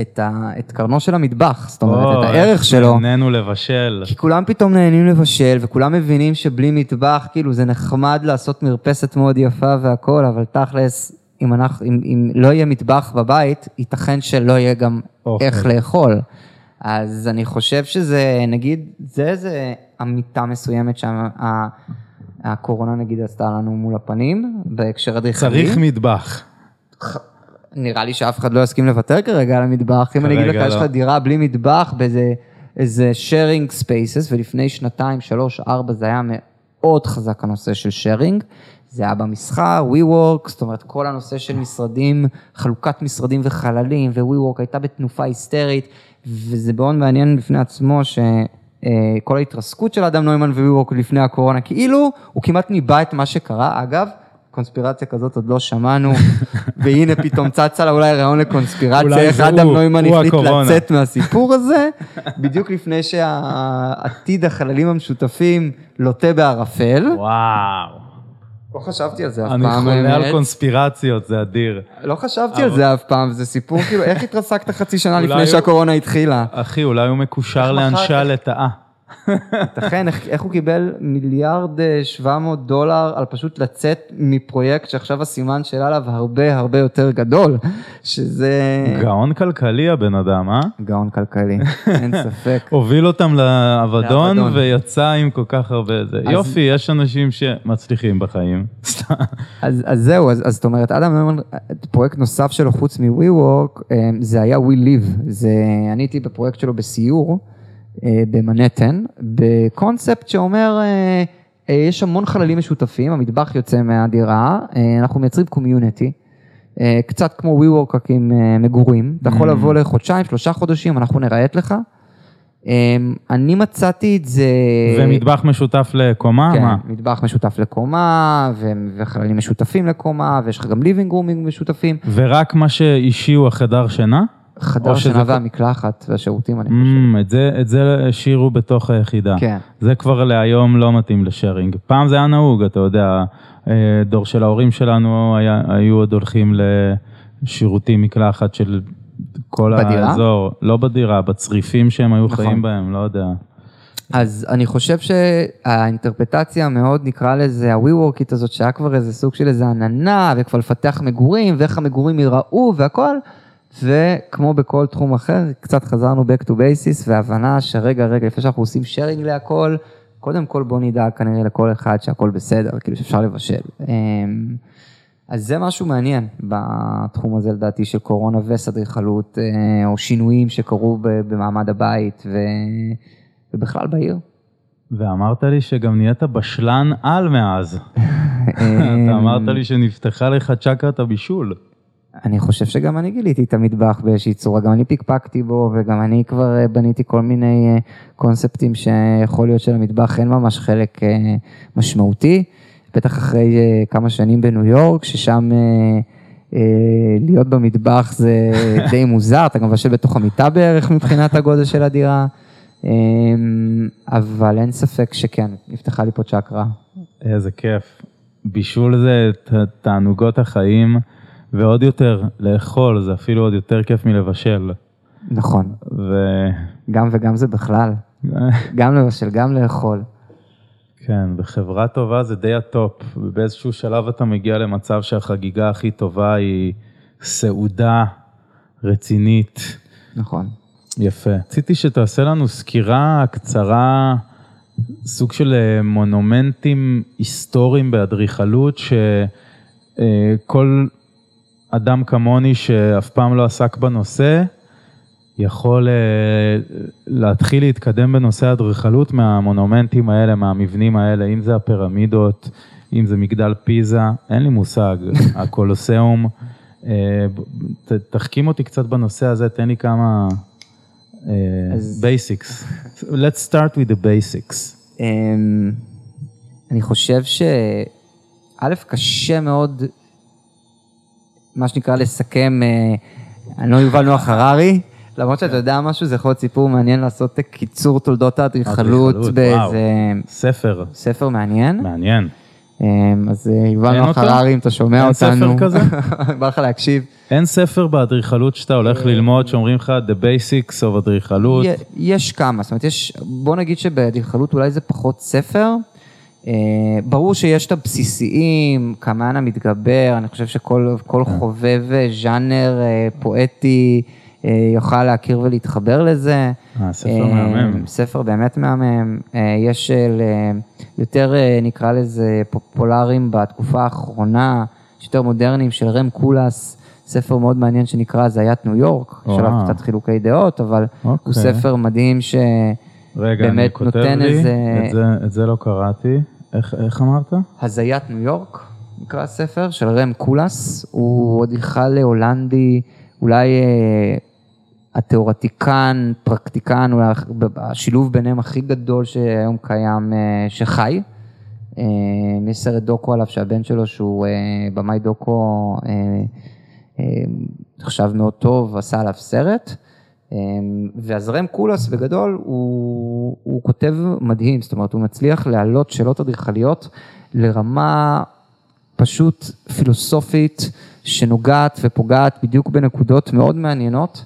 את, ה, את קרנו של המטבח, זאת אומרת, את הערך שלו. נהנינו לבשל. כי כולם פתאום נהנים לבשל, וכולם מבינים שבלי מטבח, כאילו זה נחמד לעשות מרפסת מאוד יפה והכל, אבל תכלס, אם, אנחנו, אם, אם לא יהיה מטבח בבית, ייתכן שלא יהיה גם אוכל. איך לאכול. אז אני חושב שזה, נגיד, זה איזה אמיתה מסוימת שהקורונה נגיד עשתה לנו מול הפנים, בהקשר אדריכלי. צריך מטבח. נראה לי שאף אחד לא יסכים לוותר כרגע על המטבח. אם אני אגיד לך, יש לך לא. דירה בלי מטבח באיזה איזה sharing spaces, ולפני שנתיים, שלוש, ארבע, זה היה מאוד חזק הנושא של sharing. זה היה במסחר, WeWork, זאת אומרת, כל הנושא של משרדים, חלוקת משרדים וחללים, ו-WeWork הייתה בתנופה היסטרית, וזה מאוד מעניין בפני עצמו שכל ההתרסקות של אדם נוימן ו-WeWork לפני הקורונה, כאילו הוא כמעט ניבא את מה שקרה. אגב, קונספירציה כזאת עוד לא שמענו, והנה פתאום צצה לה אולי רעיון לקונספירציה, איך אדם נוימן החליט. לצאת מהסיפור הזה, בדיוק לפני שהעתיד החללים המשותפים לוטה בערפל. וואו. לא חשבתי על זה אף אני פעם, חולה על. קונספירציות, זה אדיר. לא חשבתי על זה אף פעם, זה סיפור כאילו, איך התרסקת חצי שנה לפני שהקורונה התחילה? אחי, אולי הוא מקושר לאנשי הלטאה. ייתכן, איך, איך הוא קיבל מיליארד אה, 700 דולר על פשוט לצאת מפרויקט שעכשיו הסימן שאלה עליו הרבה הרבה יותר גדול, שזה... גאון כלכלי הבן אדם, אה? גאון כלכלי, אין ספק. הוביל אותם לאבדון. ויצא עם כל כך הרבה זה. אז- יופי, יש אנשים שמצליחים בחיים. אז, אז זהו, אז, אז זאת אומרת, אדם נוימן, פרויקט נוסף שלו חוץ מ-WeWork, אה, זה היה We Live. זה, אני הייתי בפרויקט שלו בסיור אה, במנהטן, בקונספט שאומר, אה, אה, יש המון חללים משותפים, המטבח יוצא מהדירה, אה, אנחנו מייצרים קומיוניטי. אה, קצת כמו WeWork רק עם אה, מגורים, אתה יכול Mm. לבוא לחודשיים, שלושה חודשים, אנחנו נראית לך. אה, אני מצאתי את זה... ומטבח משותף לקומה? כן, מה? מטבח משותף לקומה, ו- וחללים משותפים לקומה, ויש לך גם ליבינג רומינג משותפים. ורק מה שאישי הוא החדר שינה? חדר שינה והמקלחת והשירותים, אני חושב. Mm, את זה- את זה השאירו בתוך היחידה. כן. זה כבר להיום לא מתאים לשארינג. פעם זה היה נהוג, אתה יודע, אה, דור של ההורים שלנו היה- היו עוד הולכים לשירותים מקלחת של כל בדירה? האזור. לא בדירה, בצריפים שהם היו נכון. חיים בהם, לא יודע. אז אני חושב שהאינטרפטציה המאוד, נקרא לזה, הווי-וורקית הזאת, שהיה כבר איזה סוג של איזה עננה, וכבר לפתח מגורים, ואיך המגורים ייראו והכל, וכמו בכל תחום אחר, קצת חזרנו back to basis, והבנה שרגע, רגע, לפני שאנחנו עושים sharing להכל, קודם כל בוא נדאג כנראה לכל אחד שהכל בסדר, כאילו שאפשר לבשל. אמ, אז זה משהו מעניין בתחום הזה לדעתי של קורונה וסדריכלות, אה, או שינויים שקרו במעמד הבית ו... ובכלל בעיר. ואמרת לי שגם נהיית בשלן על מאז. אתה אמרת לי שנפתחה לך צ'קרת הבישול. אני חושב שגם אני גיליתי את המטבח באיזושהי צורה, גם אני פיקפקתי בו וגם אני כבר אה, בניתי כל מיני אה, קונספטים שיכול להיות שלמטבח אין ממש חלק אה, משמעותי, בטח אחרי כמה שנים בניו יורק, ששם להיות במטבח זה די מוזר, אתה גם מבשל בתוך המיטה בערך מבחינת הגודל של הדירה, אה, אבל אין ספק שכן, נפתחה לי פה צ'קרה. איזה כיף. בישול זה תענוגות החיים, ועוד יותר, לאכול זה אפילו עוד יותר כיף מלבשל. נכון, ו... גם וגם זה בכלל, גם לבשל, גם לאכול. כן, בחברה טובה זה די הטופ, ובאיזשהו שלב אתה מגיע למצב שהחגיגה הכי טובה היא סעודה רצינית. נכון. יפה. רציתי שתעשה לנו סקירה קצרה, סוג של אה, מונומנטים היסטוריים באדריכלות, שכל אדם כמוני שאף פעם לא עסק בנושא, יכול אה, להתחיל להתקדם בנושא האדריכלות מהמונומנטים האלה, מהמבנים האלה, אם זה הפירמידות, אם זה מגדל פיזה, אין לי מושג, הקולוסיאום. אה, ב- ת- תחכים אותי קצת בנושא הזה, תן לי כמה basics. Let's start with the basics. אמ, אני חושב שא', קשה מאוד, מה שנקרא, לסכם, אה, אני לא יובל נוח הררי, למרות שאתה יודע משהו, זה יכול להיות סיפור מעניין לעשות קיצור תולדות האדריכלות אדריכלות, באיזה ספר, ספר מעניין. מעניין. אמ, אז אה, יובל אין נוח? הררי, אם אתה שומע אין ספר אותנו, כזה? בא לך להקשיב. אין ספר באדריכלות שאתה הולך ללמוד שאומרים לך the basics of אדריכלות. יש כמה, זאת אומרת, יש, בוא נגיד שבאדריכלות אולי זה פחות ספר. אה, ברור שיש את הבסיסיים, כמאן המתגבר, אני חושב שכל כל חובב אה, ז'אנר אה, פואטי יוכל להכיר ולהתחבר לזה. ספר מהמם. ספר באמת מהמם. יש יותר, נקרא לזה, פופולריים בתקופה האחרונה, יותר מודרניים של רם קולס, ספר מאוד מעניין שנקרא הזיית ניו יורק, יש עליו. קצת חילוקי דעות, אבל הוא אוקיי. ספר מדהים ש... רגע, אני באמת כותב נותן לי, איזה- את זה- את זה לא קראתי. איך איך אמרת? הזיית ניו יורק, נקרא הספר, של רם קולס, הוא אדריכל הולנדי, אולי אה, התיאורטיקן, פרקטיקן, אולי השילוב ביניהם הכי גדול שהיום קיים, אה, שחי. אה, יש סרט דוקו עליו שהבן שלו, שהוא אה, במאי דוקו, אה, אה, נחשב מאוד טוב, עשה עליו סרט. אה, ואז רם קולס בגדול הוא, הוא כותב מדהים, זאת אומרת הוא מצליח להעלות שאלות אדריכליות לרמה פשוט פילוסופית שנוגעת ופוגעת בדיוק בנקודות מאוד מעניינות.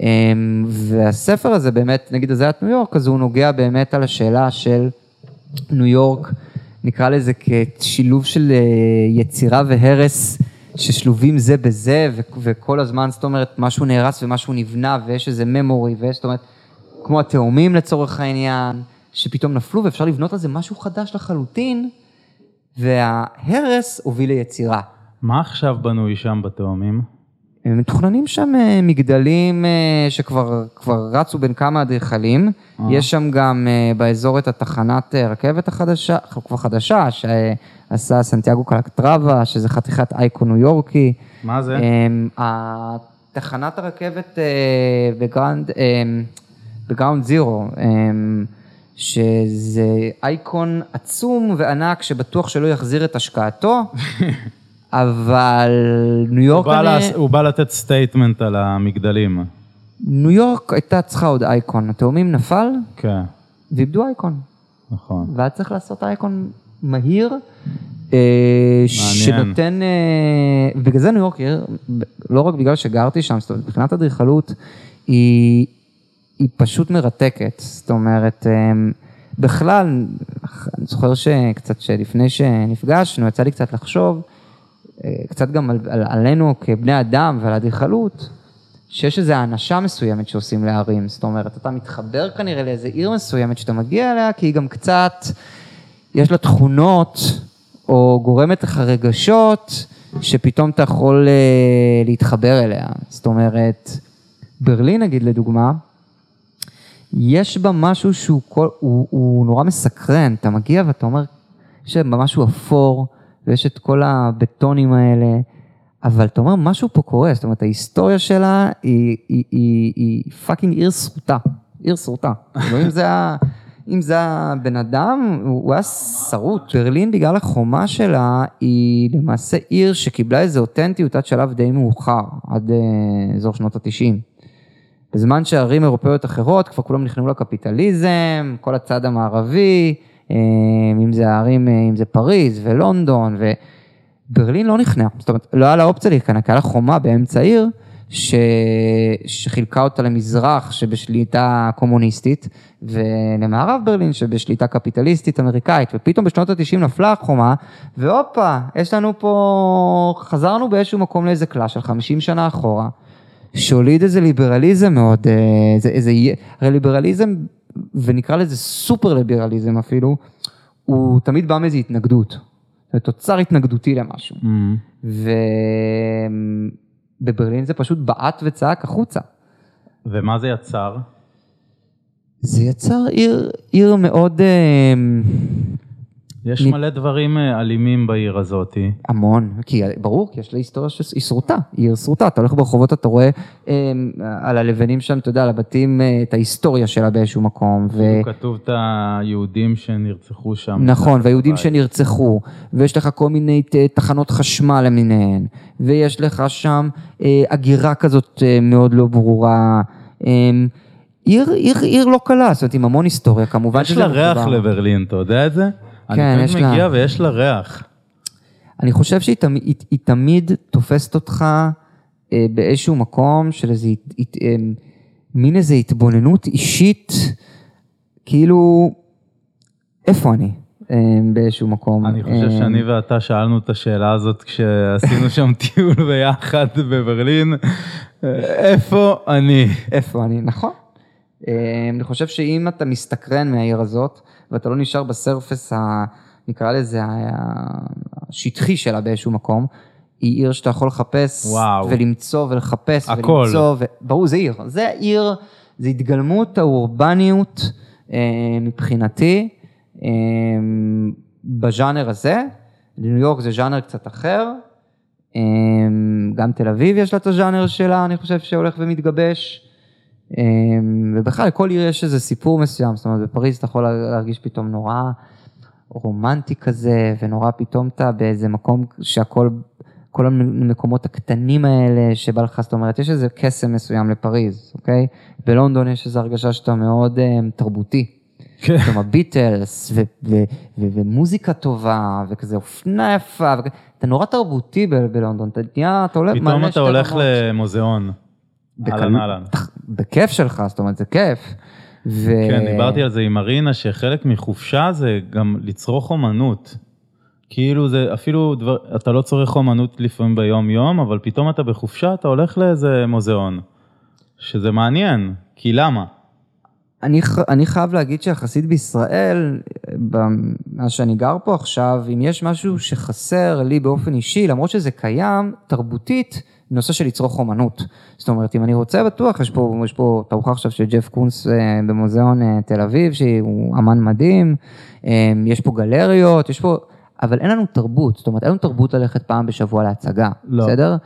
אה, והספר הזה באמת, נגיד הזיית ניו יורק, אז הוא נוגע באמת על השאלה של ניו יורק, נקרא לזה כשילוב של אה, יצירה והרס ששלובים זה בזה, ו- וכל הזמן, זאת אומרת, משהו נהרס ומשהו נבנה, ויש איזה ממורי, ויש, זאת אומרת, כמו התאומים לצורך העניין, שפתאום נפלו ואפשר לבנות על זה משהו חדש לחלוטין, וההרס הוביל ליצירה. מה עכשיו בנוי שם בתאומים? מתוכננים שם אה, מגדלים אה, שכבר כבר רצו בין כמה אדריכלים. יש שם גם אה, באזור את התחנת אה, רכבת החדשה, כבר חדשה, שעשה סנטיאגו קלקטרבה, שזה חתיכת אייקון ניו יורקי. מה זה? תחנת הרכבת אה, בגרנד, בגראונד זירו, שזה אייקון עצום וענק שבטוח שלא יחזיר את השקעתו, אבל ניו יורק, הוא בא כנראה- לעש- הוא בא לתת statement על המגדלים. ניו יורק הייתה צריכה עוד אייקון, התאומים נפל כן, ואיבדו אייקון, נכון. והיה צריך לעשות אייקון מהיר, אה, שנותן, אה, בגלל זה ניו יורק, לא רק בגלל שגרתי שם, זאת אומרת, מבחינת אדריכלות, היא, היא פשוט מרתקת, זאת אומרת, אה, בכלל, אני זוכר שקצת שלפני שנפגשנו, יצא לי קצת לחשוב, קצת גם על, עלינו כבני אדם ועל אדריכלות, שיש איזו האנשה מסוימת שעושים לערים, זאת אומרת, אתה מתחבר כנראה לאיזו עיר מסוימת שאתה מגיע אליה, כי היא גם קצת, יש לה תכונות, או גורמת לך רגשות, שפתאום אתה יכול אה, להתחבר אליה. זאת אומרת, ברלין נגיד לדוגמה, יש בה משהו שהוא כל, הוא, הוא נורא מסקרן, אתה מגיע ואתה אומר, יש בה משהו אפור, ויש את כל הבטונים האלה, אבל אתה אומר, משהו פה קורה, זאת אומרת, ההיסטוריה שלה היא, היא, היא, היא fucking עיר שרוטה, עיר שרוטה. כאילו, אם זה ה... אם זה הבן אדם, הוא היה שרוט. ברלין, בגלל החומה שלה, היא למעשה עיר שקיבלה איזו אותנטיות עד שלב די מאוחר, עד אה, אזור שנות התשעים. בזמן שערים אירופאיות אחרות, כבר כולם נכנעו לקפיטליזם, כל הצד המערבי, אם זה הערים, אה, אם זה פריז ולונדון, וברלין לא נכנעה, זאת אומרת, לא היה לה אופציה להיכנע, כי היה לה חומה באמצע העיר, ש... שחילקה אותה למזרח שבשליטה קומוניסטית, ולמערב ברלין שבשליטה קפיטליסטית אמריקאית, ופתאום בשנות ה-90 נפלה החומה, והופה, יש לנו פה, חזרנו באיזשהו מקום לאיזה קלאש של 50 שנה אחורה. שהוליד איזה ליברליזם מאוד, אה, איזה, איזה, הרי ליברליזם, ונקרא לזה סופר ליברליזם אפילו, הוא תמיד בא מאיזו התנגדות. זה תוצר התנגדותי למשהו. Mm. ובברלין זה פשוט בעט וצעק החוצה. ומה זה יצר? זה יצר עיר, עיר מאוד, אה, יש מלא דברים אה, אלימים בעיר הזאתי. המון, כי ברור, כי יש לה היסטוריה שהיא שרוטה, היא עיר שרוטה, אתה הולך ברחובות, אתה רואה אה, על הלבנים שם, אתה יודע, על הבתים, אה, את ההיסטוריה שלה באיזשהו מקום, ו... כתוב את היהודים שנרצחו שם. נכון, והיהודים. שנרצחו, ויש לך כל מיני ת- תחנות חשמל למיניהן, ויש לך שם אה, הגירה כזאת אה, מאוד לא ברורה. אה, עיר, עיר, עיר לא קלה, זאת אומרת, עם המון היסטוריה, כמובן יש לה ריח מחובר. לברלין, אתה יודע את זה? כן, אני יש לה. מגיע ויש לה ריח. אני חושב שהיא תמיד, היא, היא תמיד תופסת אותך אה, באיזשהו מקום של איזה, הת- אה, מין איזו התבוננות אישית, כאילו, איפה אני? אה, באיזשהו מקום. אני חושב אה, שאני ואתה שאלנו את השאלה הזאת כשעשינו שם טיול ביחד בברלין. איפה אני? איפה אני, נכון. אה, אני חושב שאם אתה מסתקרן מהעיר הזאת, ואתה לא נשאר בסרפס, ה, נקרא לזה, השטחי שלה באיזשהו מקום, היא עיר שאתה יכול לחפש, וואו. ולמצוא ולחפש, הכל. ולמצוא, ו... ברור, זה עיר, זה עיר, זה התגלמות האורבניות אה, מבחינתי, אה, בז'אנר הזה, ניו יורק זה ז'אנר קצת אחר, אה, גם תל אביב יש לה את הז'אנר שלה, אני חושב שהולך ומתגבש. אה, ובכלל, לכל עיר יש איזה סיפור מסוים, זאת אומרת, בפריז אתה יכול להרגיש פתאום נורא רומנטי כזה, ונורא פתאום אתה באיזה מקום שהכל, כל המקומות הקטנים האלה שבא לך, זאת אומרת, יש איזה קסם מסוים לפריז, אוקיי? בלונדון יש איזו הרגשה שאתה מאוד אה, תרבותי. כן. ו- ו- ומוזיקה טובה, וכזה אופנה יפה, אתה נורא תרבותי בלונדון, אתה נהיה, אתה עולה, פתאום אתה הולך. למוזיאון. אהלן אהלן. בכיף שלך, זאת אומרת, זה כיף. ו... כן, דיברתי על זה עם מרינה, שחלק מחופשה זה גם לצרוך אומנות. כאילו זה אפילו, דבר, אתה לא צורך אומנות לפעמים ביום יום, אבל פתאום אתה בחופשה, אתה הולך לאיזה מוזיאון. שזה מעניין, כי למה? אני, אני חייב להגיד שיחסית בישראל, מאז שאני גר פה עכשיו, אם יש משהו שחסר לי באופן אישי, למרות שזה קיים, תרבותית, נושא של לצרוך אומנות. זאת אומרת, אם אני רוצה, בטוח, יש פה, יש פה תערוכה עכשיו של ג'ף קונס אה, במוזיאון אה, תל אביב, שהוא אמן מדהים, אה, יש פה גלריות, יש פה, אבל אין לנו תרבות, זאת אומרת, אין לנו תרבות ללכת פעם בשבוע להצגה, לא. בסדר?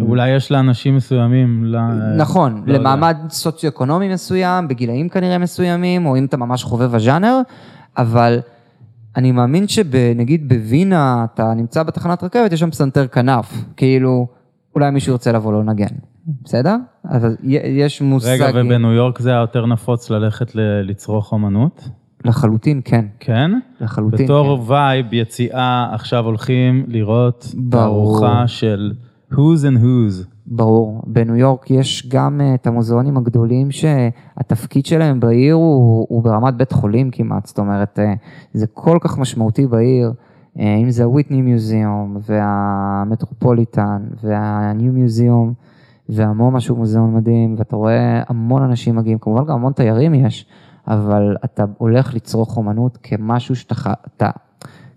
אולי יש לאנשים מסוימים. לא, נכון, לא יודע. למעמד סוציו-אקונומי מסוים, בגילאים כנראה מסוימים, או אם אתה ממש חובב הז'אנר, אבל אני מאמין שנגיד בווינה, אתה נמצא בתחנת רכבת, יש שם פסנתר כנף, כאילו, אולי מישהו ירצה לבוא לא לנגן, בסדר? אז יש מושג... רגע, ובניו יורק זה היה יותר נפוץ ללכת ל- לצרוך אומנות? לחלוטין, כן, כן? לחלוטין. בתור כן. vibe, יציאה, עכשיו הולכים לראות. תערוכה של who's and who's. ברור. בניו יורק יש גם אה, את המוזיאונים הגדולים שהתפקיד שלהם בעיר הוא, הוא ברמת בית חולים כמעט, זאת אומרת, אה, זה כל כך משמעותי בעיר, אם זה הוויטני מיוזיאום והמטרופוליטן והניו מיוזיאום והמומה שהוא מוזיאון מדהים, ואתה רואה המון אנשים מגיעים, כמובן גם המון תיירים יש, אבל אתה הולך לצרוך אומנות כמשהו שאתה, אתה,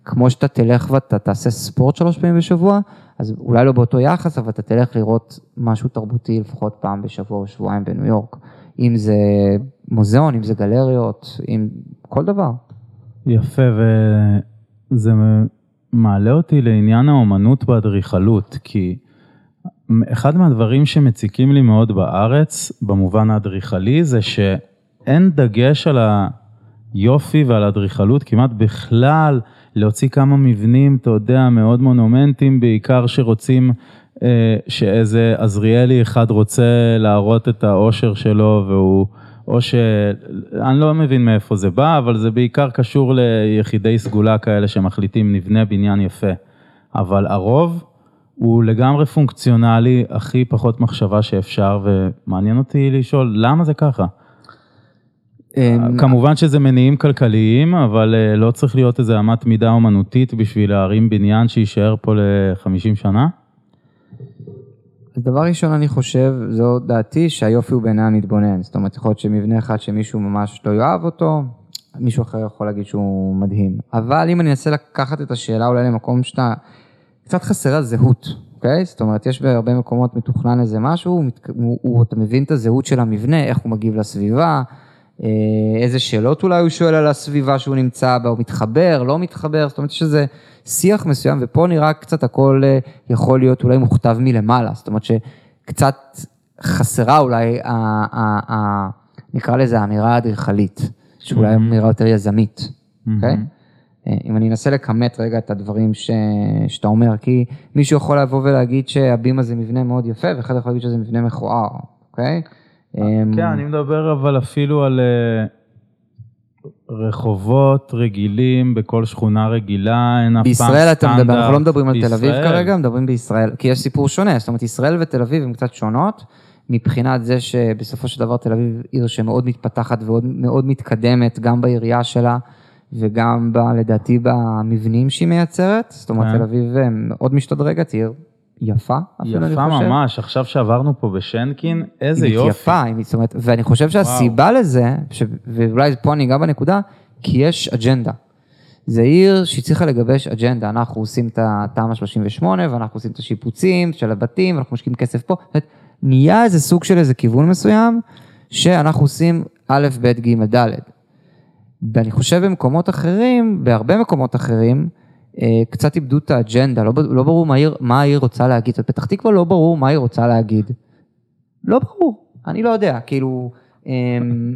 כמו שאתה תלך ואתה תעשה ספורט שלוש פעמים בשבוע, אז אולי לא באותו יחס, אבל אתה תלך לראות משהו תרבותי לפחות פעם בשבוע או שבועיים בניו יורק. אם זה מוזיאון, אם זה גלריות, אם כל דבר. יפה, וזה מעלה אותי לעניין האומנות באדריכלות, כי אחד מהדברים שמציקים לי מאוד בארץ, במובן האדריכלי, זה שאין דגש על היופי ועל האדריכלות כמעט בכלל, להוציא כמה מבנים, אתה יודע, מאוד מונומנטיים, בעיקר שרוצים, אה, שאיזה עזריאלי אחד רוצה להראות את האושר שלו, והוא... או ש... אני לא מבין מאיפה זה בא, אבל זה בעיקר קשור ליחידי סגולה כאלה שמחליטים נבנה בניין יפה. אבל הרוב הוא לגמרי פונקציונלי, הכי פחות מחשבה שאפשר, ומעניין אותי לשאול, למה זה ככה? אמ, כמובן שזה מניעים כלכליים, אבל אה, לא צריך להיות איזה אמת מידה אומנותית בשביל להרים בניין שיישאר פה ל-50 שנה? אז דבר ראשון אני חושב, זו דעתי, שהיופי הוא בעיני המתבונן. זאת אומרת, יכול להיות שמבנה אחד שמישהו ממש לא יאהב אותו, מישהו אחר יכול להגיד שהוא מדהים. אבל אם אני אנסה לקחת את השאלה אולי למקום שאתה, קצת חסרה זהות, אוקיי? זאת אומרת, יש בהרבה מקומות מתוכנן איזה משהו, הוא, הוא, אתה מבין את הזהות של המבנה, איך הוא מגיב לסביבה, איזה שאלות אולי הוא שואל על הסביבה שהוא נמצא בה, הוא מתחבר, לא מתחבר, זאת אומרת שזה שיח מסוים, ופה נראה קצת הכל אה, יכול להיות אולי מוכתב מלמעלה, זאת אומרת שקצת חסרה אולי, ה, ה, ה, נקרא לזה האמירה האדריכלית, שאולי אמירה יותר יזמית, אוקיי? אה, אם אני אנסה לכמת רגע את הדברים ש... שאתה אומר, כי מישהו יכול לבוא ולהגיד שהבימה זה מבנה מאוד יפה, ואחד יכול להגיד שזה מבנה מכוער, אוקיי? אמ, כן, אני מדבר אבל אפילו על אה, רחובות רגילים בכל שכונה רגילה, אין אף פעם סטנדרט. בישראל אתה מדבר, אנחנו לא מדברים על תל אביב. כרגע, מדברים בישראל, כי יש סיפור שונה, זאת אומרת ישראל ותל אביב הן קצת שונות, מבחינת זה שבסופו של דבר תל אביב עיר שמאוד מתפתחת ומאוד מתקדמת, גם בעירייה שלה, וגם ב, לדעתי במבנים שהיא מייצרת, זאת אומרת כן. תל אביב אה, מאוד משתדרגת, עיר יפה, אפילו אני יפה חושב. ממש, עכשיו שעברנו פה בשנקין, איזה היא יופי. יפה, היא, אומרת, ואני חושב שהסיבה לזה, ש, ואולי פה אני אגע בנקודה, כי יש אג'נדה. זה עיר שהיא צריכה לגבש אג'נדה, אנחנו עושים את התמ"א 38 ואנחנו עושים את השיפוצים של הבתים, ואנחנו משקיעים כסף פה, זאת אומרת, נהיה איזה סוג של איזה כיוון מסוים, שאנחנו עושים א', ב', ג', ד'. ואני חושב במקומות אחרים, בהרבה מקומות אחרים, קצת איבדו את האג'נדה, לא, לא ברור מה העיר, מה העיר רוצה להגיד. פתח תקווה לא ברור מה היא רוצה להגיד. לא ברור, אני לא יודע, כאילו, אמ,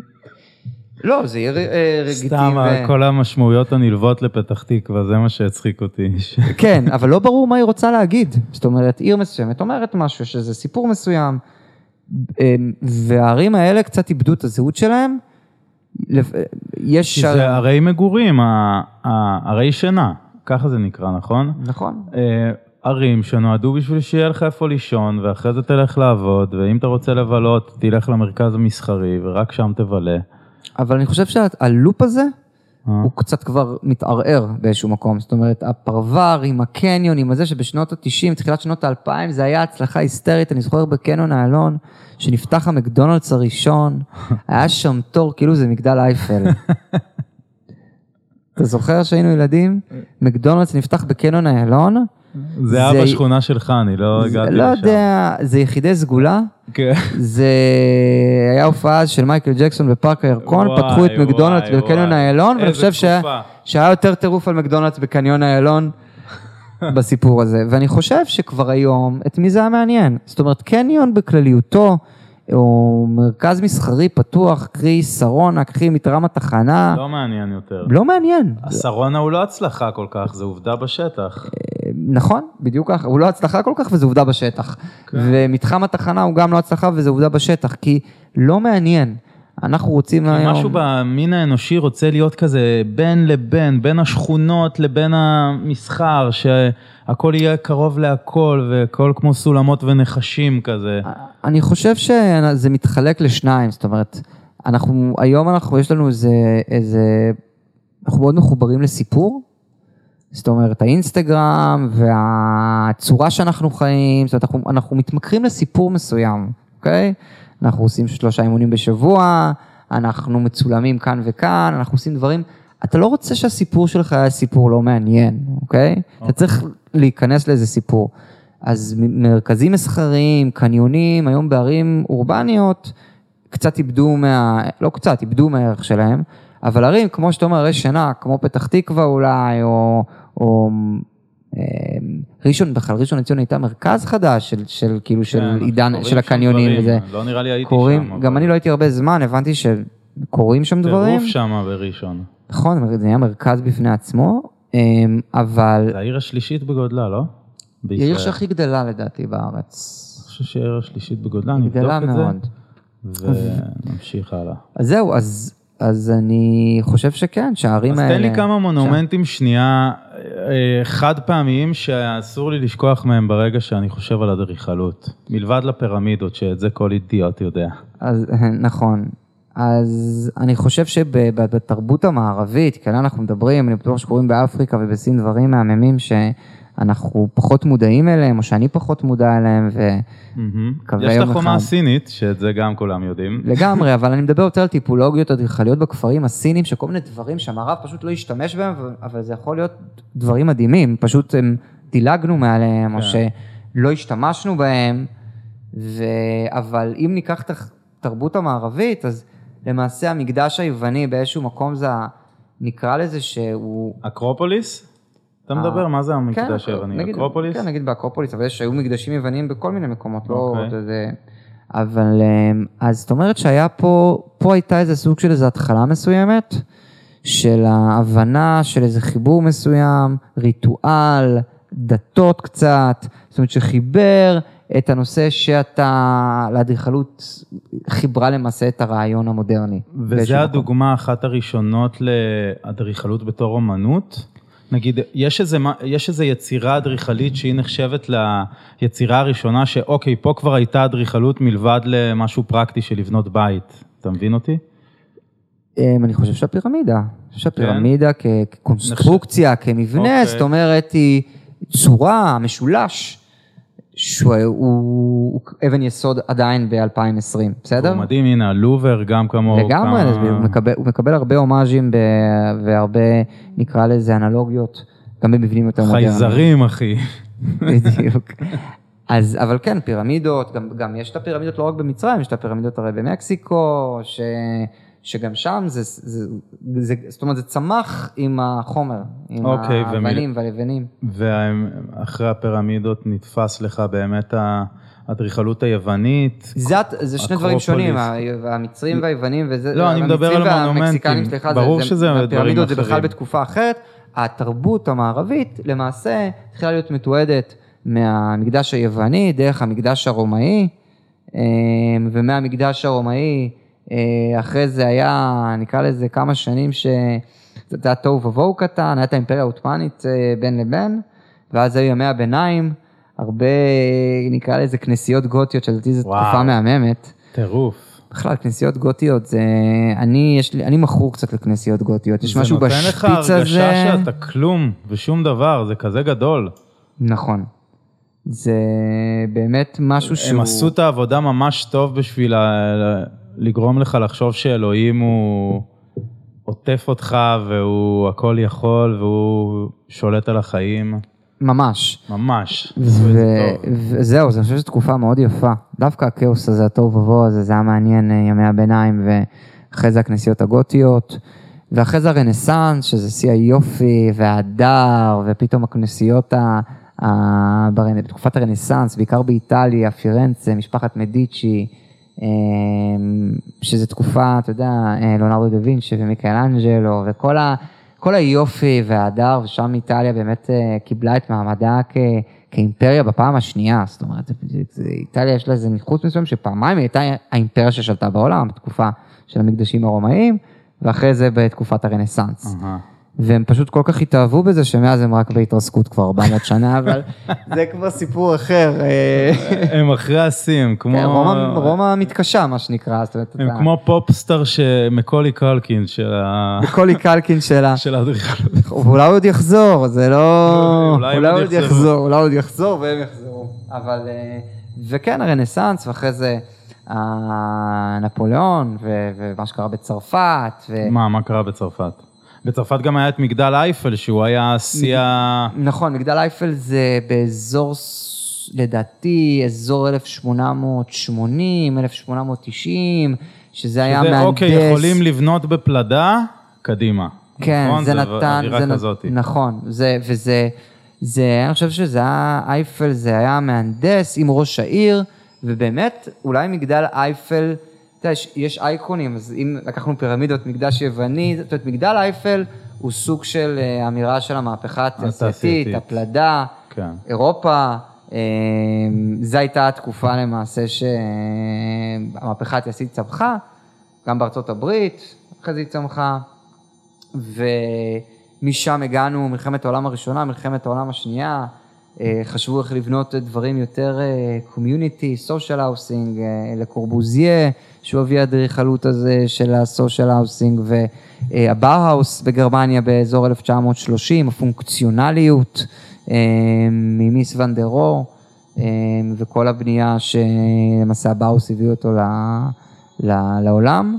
לא, זה עיר אה, רגיטים. סתם, ו- כל המשמעויות הנלוות לפתח תקווה, זה מה שהצחיק אותי. כן, אבל לא ברור מה היא רוצה להגיד. זאת אומרת, עיר מסוימת אומרת משהו, שזה סיפור מסוים, אמ, והערים האלה קצת איבדו את הזהות שלהם. יש... כי זה ערי מגורים, ערי שינה, ככה זה נקרא, נכון? נכון. אה, ערים שנועדו בשביל שיהיה לך איפה לישון, ואחרי זה תלך לעבוד, ואם אתה רוצה לבלות, תלך למרכז המסחרי, ורק שם תבלה. אבל אני חושב שהלופ הזה, אה. הוא קצת כבר מתערער באיזשהו מקום. זאת אומרת, הפרבר עם הקניון, עם הזה שבשנות ה-90, תחילת שנות ה-2000, זה היה הצלחה היסטרית. אני זוכר בקניון איילון, שנפתח המקדונלדס הראשון, היה שם תור, כאילו זה מגדל אייפל. אתה זוכר שהיינו ילדים? מקדונלדס נפתח בקניון איילון. זה היה זה- בשכונה שלך, אני לא הגעתי לא לשם. יודע, זה יחידי סגולה. כן. זה היה הופעה של מייקל ג'קסון בפארק הירקון, פתחו את מקדונלדס בקניון. איילון, ואני חושב. שהיה יותר טירוף על מקדונלדס בקניון איילון בסיפור הזה. ואני חושב שכבר היום, את מי זה היה מעניין? זאת אומרת, קניון בכלליותו, או מרכז מסחרי פתוח, קרי שרונה, קחי מתרם התחנה, לא מעניין יותר. לא מעניין. השרונה הוא לא הצלחה כל כך, זה עובדה בשטח. נכון, בדיוק ככה, הוא לא הצלחה כל כך וזו עובדה בשטח. כן. ומתחם התחנה הוא גם לא הצלחה וזו עובדה בשטח, כי לא מעניין. אנחנו רוצים היום... משהו במין האנושי רוצה להיות כזה בין לבין, בין השכונות לבין המסחר, שהכל יהיה קרוב להכל והכל כמו סולמות ונחשים כזה. אני חושב שזה מתחלק לשניים, זאת אומרת, אנחנו, היום אנחנו, יש לנו איזה, איזה, אנחנו מאוד מחוברים לסיפור, זאת אומרת, האינסטגרם והצורה שאנחנו חיים, זאת אומרת, אנחנו, אנחנו מתמכרים לסיפור מסוים, אוקיי? אנחנו עושים שלושה אימונים בשבוע, אנחנו מצולמים כאן וכאן, אנחנו עושים דברים, אתה לא רוצה שהסיפור שלך יהיה סיפור לא מעניין, אוקיי? אתה צריך להיכנס לאיזה סיפור. אז מרכזים מסחריים, קניונים, היום בערים אורבניות, קצת איבדו מה... לא קצת, איבדו מהערך שלהם, אבל ערים, כמו שאתה אומר, ערי שינה, כמו פתח תקווה אולי, או, או ראשון, בכלל ראשון לציון הייתה מרכז חדש של, של כאילו, של כן, עידן, של הקניונים. וזה. לא נראה לי הייתי קורים, שם. גם אני לא הייתי הרבה זמן, הבנתי שקורים שם דברים. טירוף שם בראשון. נכון, זה נהיה מרכז בפני עצמו, אה, אבל זה העיר השלישית בגודלה, לא? היא העיר בישראל. שהכי גדלה לדעתי בארץ. אני חושב שהיא העיר השלישית בגודלה, אני גדלה אבדוק את מאוד. זה. ונמשיך הלאה. אז זהו, אז, אז אני חושב שכן, שהערים אז האלה... תן לי כמה מונומנטים שנייה חד פעמיים שאסור לי לשכוח מהם ברגע שאני חושב על אדריכלות. מלבד לפירמידות, שאת זה כל אידיוט יודע. אז, נכון. אז אני חושב שבתרבות המערבית, כאן אנחנו מדברים, אני בטוח שקורים באפריקה ובסין דברים מהממים שאנחנו פחות מודעים אליהם, או שאני פחות מודע אליהם, מהמם. מקווה יש יום את החומה אחד. הסינית, שאת זה גם כולם יודעים. לגמרי, אבל אני מדבר יותר על טיפולוגיות אדריכליות בכפרים הסינים, שכל מיני דברים שהמערב פשוט לא השתמש בהם, אבל- זה יכול להיות דברים מדהימים, פשוט הם דילגנו מעליהם, או כן. שלא השתמשנו בהם, ו... אבל אם ניקח את התרבות המערבית, אז למעשה המקדש היווני באיזשהו מקום זה, נקרא לזה שהוא... אקרופוליס? אתה מדבר? מה זה המקדש כן, היווני? אקרופוליס? כן, נגיד באקרופוליס, אבל יש, היו מקדשים יווניים בכל מיני מקומות, לא... אוקיי. אתה יודע, אבל, אמ, אז זאת אומרת שהיה פה, פה הייתה איזה סוג של איזו התחלה מסוימת, של ההבנה של איזה חיבור מסוים, ריטואל, דתות קצת, זאת אומרת שחיבר את הנושא שאתה, לאדריכלות חיברה למעשה את הרעיון המודרני. וזה. הדוגמה אחת הראשונות לאדריכלות בתור אומנות? נגיד, יש איזה, יש איזה יצירה אדריכלית שהיא נחשבת ליצירה הראשונה שאוקיי, פה כבר הייתה אדריכלות מלבד למשהו פרקטי של לבנות בית. אתה מבין אותי? אמ, אני חושב שהפירמידה, אני חושב שהפירמידה כ- כקונסטרוקציה, כמבנה, אוקיי. זאת אומרת היא צורה, משולש, שהוא הוא- הוא אבן יסוד עדיין ב-2020, בסדר? הוא מדהים, הנה, הלובר גם כמוהו. לגמרי, כמה- הוא מקבל, הוא מקבל הרבה הומאז'ים ב- והרבה, נקרא לזה, אנלוגיות, גם במבנים יותר מודרניים. חייזרים, אחי. בדיוק. אז, אבל כן, פירמידות, גם, גם יש את הפירמידות לא רק במצרים, יש את הפירמידות הרי במקסיקו, ש, שגם שם זה, זה, זה, זאת אומרת, זה צמח עם החומר, עם אוקיי, ומ- האבנים והלבנים. ואחרי הפירמידות נתפס לך באמת האדריכלות היוונית. זה, זה שני דברים. שונים, ה- המצרים והיוונים וזה, לא, אני מדבר על והמקסיקנים, מונומנטים. סליחה, ברור זה, שזה זה, דברים הפירמידות זה בכלל אחרים. בתקופה אחרת, התרבות המערבית למעשה התחילה להיות מתועדת מהמקדש היווני דרך המקדש הרומאי, אה, ומהמקדש הרומאי אחרי זה היה, נקרא לזה כמה שנים ש... זה היה תוהו ובוהו קטן, הייתה האימפריה העות'מאנית אה, בין לבין, ואז היו ימי הביניים, הרבה, נקרא לזה כנסיות גותיות, שלדעתי זו. תקופה מהממת. טירוף. בכלל, כנסיות גותיות, זה... אני, יש לי, אני מכור קצת לכנסיות גותיות, יש משהו זה נותן לך בשפיץ הזה. הרגשה שאתה כלום ושום דבר, זה כזה גדול. נכון. זה באמת משהו שהוא... הם עשו את העבודה ממש טוב בשביל ה- לגרום לך לחשוב שאלוהים הוא עוטף אותך והוא הכל יכול והוא שולט על החיים. ממש. ממש. זה. וזהו, אז אני חושב שזו תקופה מאוד יפה. דווקא הכאוס הזה, התוהו ובוהו הזה, זה היה מעניין אה, ימי הביניים, ואחרי זה הכנסיות הגותיות, ואחרי זה הרנסאנס, שזה שיא היופי וההדר, ופתאום הכנסיות ה... בתקופת הרנסאנס, בעיקר באיטליה, פירנצה, משפחת מדיצ'י, אה, שזה תקופה, אתה יודע, אה, ליאונרדו דה וינצ'י ומיקאלנג'לו, וכל ה... כל היופי וההדר, ושם איטליה באמת אה, קיבלה את מעמדה כ, כאימפריה בפעם השנייה, זאת אומרת, איטליה יש לה איזה ניחוץ מסוים שפעמיים הייתה האימפריה ששלטה בעולם, בתקופה של המקדשים הרומאיים, ואחרי זה בתקופת הרנסאנס. אהה. והם פשוט כל כך התאהבו בזה, שמאז הם רק בהתרסקות כבר 400 שנה, אבל זה כבר סיפור אחר. אה, הם אחרי השיאים, כמו... כן, רומא רומא מתקשה, מה שנקרא, הם כמו פופסטאר שמקולי קלקין של ה- קולי קלקין שלה. של האדריכלות. ואולי הוא עוד יחזור, זה לא... אולי אולי עוד. יחזור, אולי עוד יחזור והם יחזרו. אבל... אה, וכן, הרנסאנס, ואחרי זה אה, נפוליאון, ומה שקרה בצרפת. מה, מה קרה בצרפת? בצרפת גם היה את מגדל אייפל, שהוא היה שיא ה... נכון, מגדל אייפל זה באזור, לדעתי, אזור 1880, 1890, שזה היה שזה, מהנדס. אוקיי, יכולים לבנות בפלדה, קדימה. כן, נכון? זה נתן, אווירה זה כזאת. נכון, זה, וזה, זה, אני חושב שזה היה, אייפל זה היה מהנדס עם ראש העיר, ובאמת, אולי מגדל אייפל, אתה יודע, יש, יש אייקונים, אז אם לקחנו פירמידות, מקדש יווני, זאת אומרת, מגדל אייפל הוא סוג של אה, אמירה של המהפכה התעשייתית. הפלדה, כן. אירופה, אה, זו הייתה התקופה למעשה שהמהפכה התעשייתית צמחה, גם בארצות הברית, אחרי זה היא צמחה, ומשם הגענו, מלחמת העולם הראשונה, מלחמת העולם השנייה, אה, חשבו איך לבנות דברים יותר community, social housing, לה קורבוזיה, שהוא אבי האדריכלות הזה של ה social housing, והבאוהאוס בגרמניה באזור 1930, הפונקציונליות אה, ממיס ואן אה, וכל הבנייה שלמעשה הבאוס הביא אותו לעולם.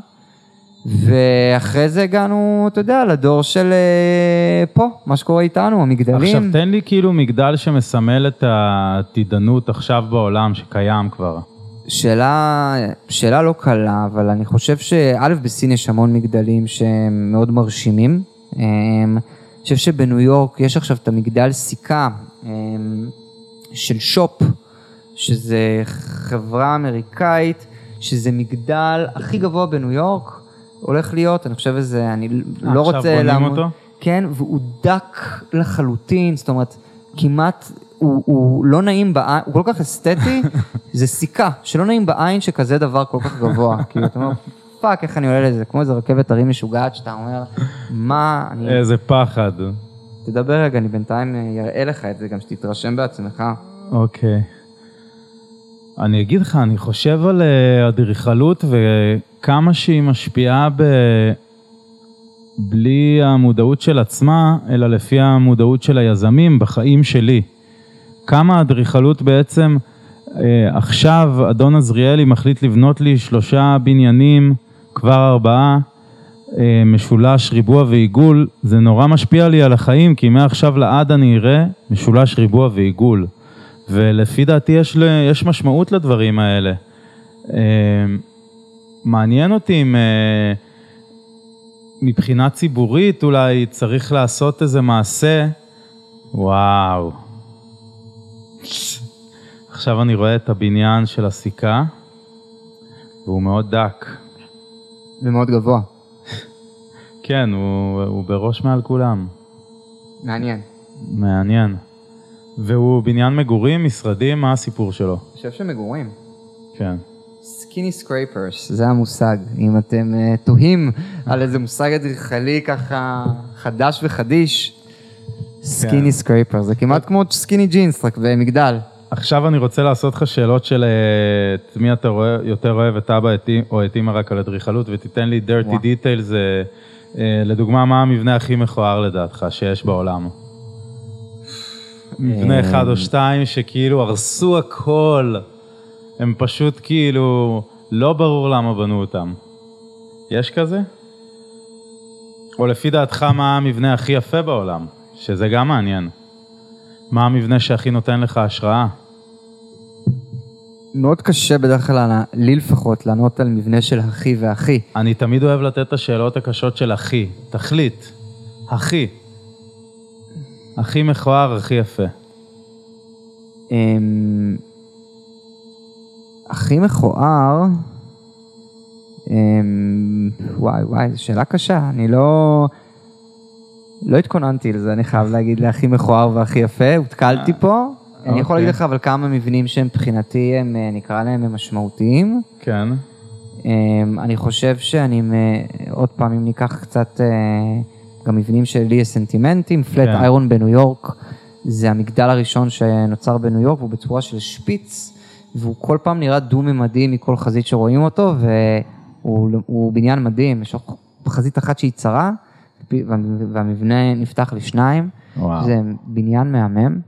ואחרי זה הגענו, אתה יודע, לדור של אה, פה, מה שקורה איתנו, המגדלים. עכשיו תן לי כאילו מגדל שמסמל את העתידנות עכשיו בעולם שקיים כבר. שאלה, שאלה לא קלה, אבל אני חושב שא', בסין יש המון מגדלים שהם מאוד מרשימים. אמ, אני חושב שבניו יורק יש עכשיו את המגדל סיכה אמ, של שופ, שזה חברה אמריקאית, שזה מגדל הכי גבוה בניו יורק, הולך להיות, אני חושב שזה, אני לא רוצה... עכשיו בונים לעמוד- אותו? כן, והוא דק לחלוטין, זאת אומרת, כמעט, הוא, הוא לא נעים בעין, הוא כל כך אסתטי, זה סיכה, שלא נעים בעין שכזה דבר כל כך גבוה. כאילו, אתה אומר, fuck, איך אני עולה לזה, כמו איזה רכבת הרים משוגעת, שאתה אומר, מה, אני... איזה פחד. תדבר רגע, אני בינתיים אה, אראה לך את זה, גם שתתרשם בעצמך. אוקיי. אני אגיד לך, אני חושב על אה, אדריכלות וכמה שהיא משפיעה ב... בלי המודעות של עצמה, אלא לפי המודעות של היזמים בחיים שלי. כמה אדריכלות בעצם, אה, עכשיו אדון עזריאלי מחליט לבנות לי שלושה בניינים, כבר ארבעה, אה, משולש, ריבוע ועיגול, זה נורא משפיע לי על החיים, כי מעכשיו לעד אני אראה משולש, ריבוע ועיגול. ולפי דעתי יש, יש משמעות לדברים האלה. אה, מעניין אותי אם אה, מבחינה ציבורית אולי צריך לעשות איזה מעשה. וואו. עכשיו אני רואה את הבניין של הסיכה, והוא מאוד דק. ומאוד גבוה. כן, הוא, הוא בראש מעל כולם. מעניין. מעניין. והוא בניין מגורים, משרדים, מה הסיפור שלו? אני חושב שמגורים. כן. skinny scrapers, זה המושג. אם אתם אה, תוהים על איזה מושג אדריכלי ככה חדש וחדיש, skinny scrapers, זה כמעט כמו skinny jeans, רק במגדל. עכשיו אני רוצה לעשות לך שאלות של אה, את מי אתה רואה, יותר אוהב, את אבא או את אימא רק על אדריכלות, ותיתן לי dirty details, אה, לדוגמה, מה המבנה הכי מכוער לדעתך שיש בעולם? מבנה אחד או שתיים שכאילו הרסו הכל, הם פשוט כאילו, לא ברור למה בנו אותם. יש כזה? או לפי דעתך, מה המבנה הכי יפה בעולם? שזה גם מעניין. מה המבנה שהכי נותן לך השראה? מאוד קשה בדרך כלל, לי לפחות, לענות על מבנה של אחי ואחי. אני תמיד אוהב לתת את השאלות הקשות של אחי. תחליט. הכי. הכי מכוער, הכי יפה. אמ, הכי מכוער, אמ, וואי וואי, זו שאלה קשה, אני לא... לא התכוננתי לזה, אני חייב להגיד להכי מכוער והכי יפה, הותקלתי פה. אני יכול אוקיי. להגיד לך אבל כמה מבנים שהם מבחינתי, הם, אה, נקרא להם, הם משמעותיים. כן. אמ, אני חושב שאני, עוד פעם, אם ניקח קצת, אה, גם מבנים שלי יש סנטימנטים, פלט כן. איירון בניו יורק, זה המגדל הראשון שנוצר בניו יורק, והוא בצורה של שפיץ, והוא כל פעם נראה דו-ממדי מכל חזית שרואים אותו, והוא הוא בניין מדהים, יש לו חזית אחת שהיא צרה, וה- והמבנה נפתח לשניים, וואו. זה בניין מהמם.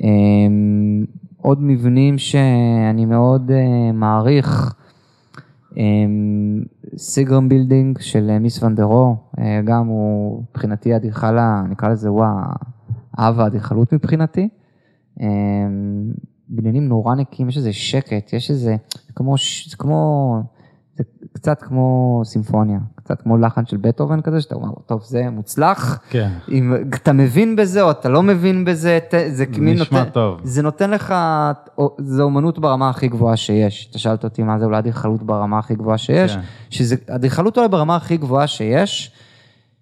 אמ, עוד מבנים שאני מאוד אה, מעריך, אמ, Seagram Building של אה, מיס ון דר רוה, אה, גם הוא מבחינתי אדריכל, נקרא לזה, הוא האב האדריכלות מבחינתי. בניינים נורא נקיים, יש איזה שקט, יש איזה, זה כמו, ש- זה כמו, זה קצת כמו סימפוניה, קצת כמו לחן של בטהובן כזה, שאתה אומר, טוב, זה מוצלח. כן. אם אתה מבין בזה או אתה לא מבין בזה, ת- זה מין נותן, טוב. זה נותן לך, זה אומנות ברמה הכי גבוהה שיש. אתה שאלת אותי מה זה אולי אדריכלות ברמה הכי גבוהה שיש, כן. שזה אדריכלות אולי ברמה הכי גבוהה שיש,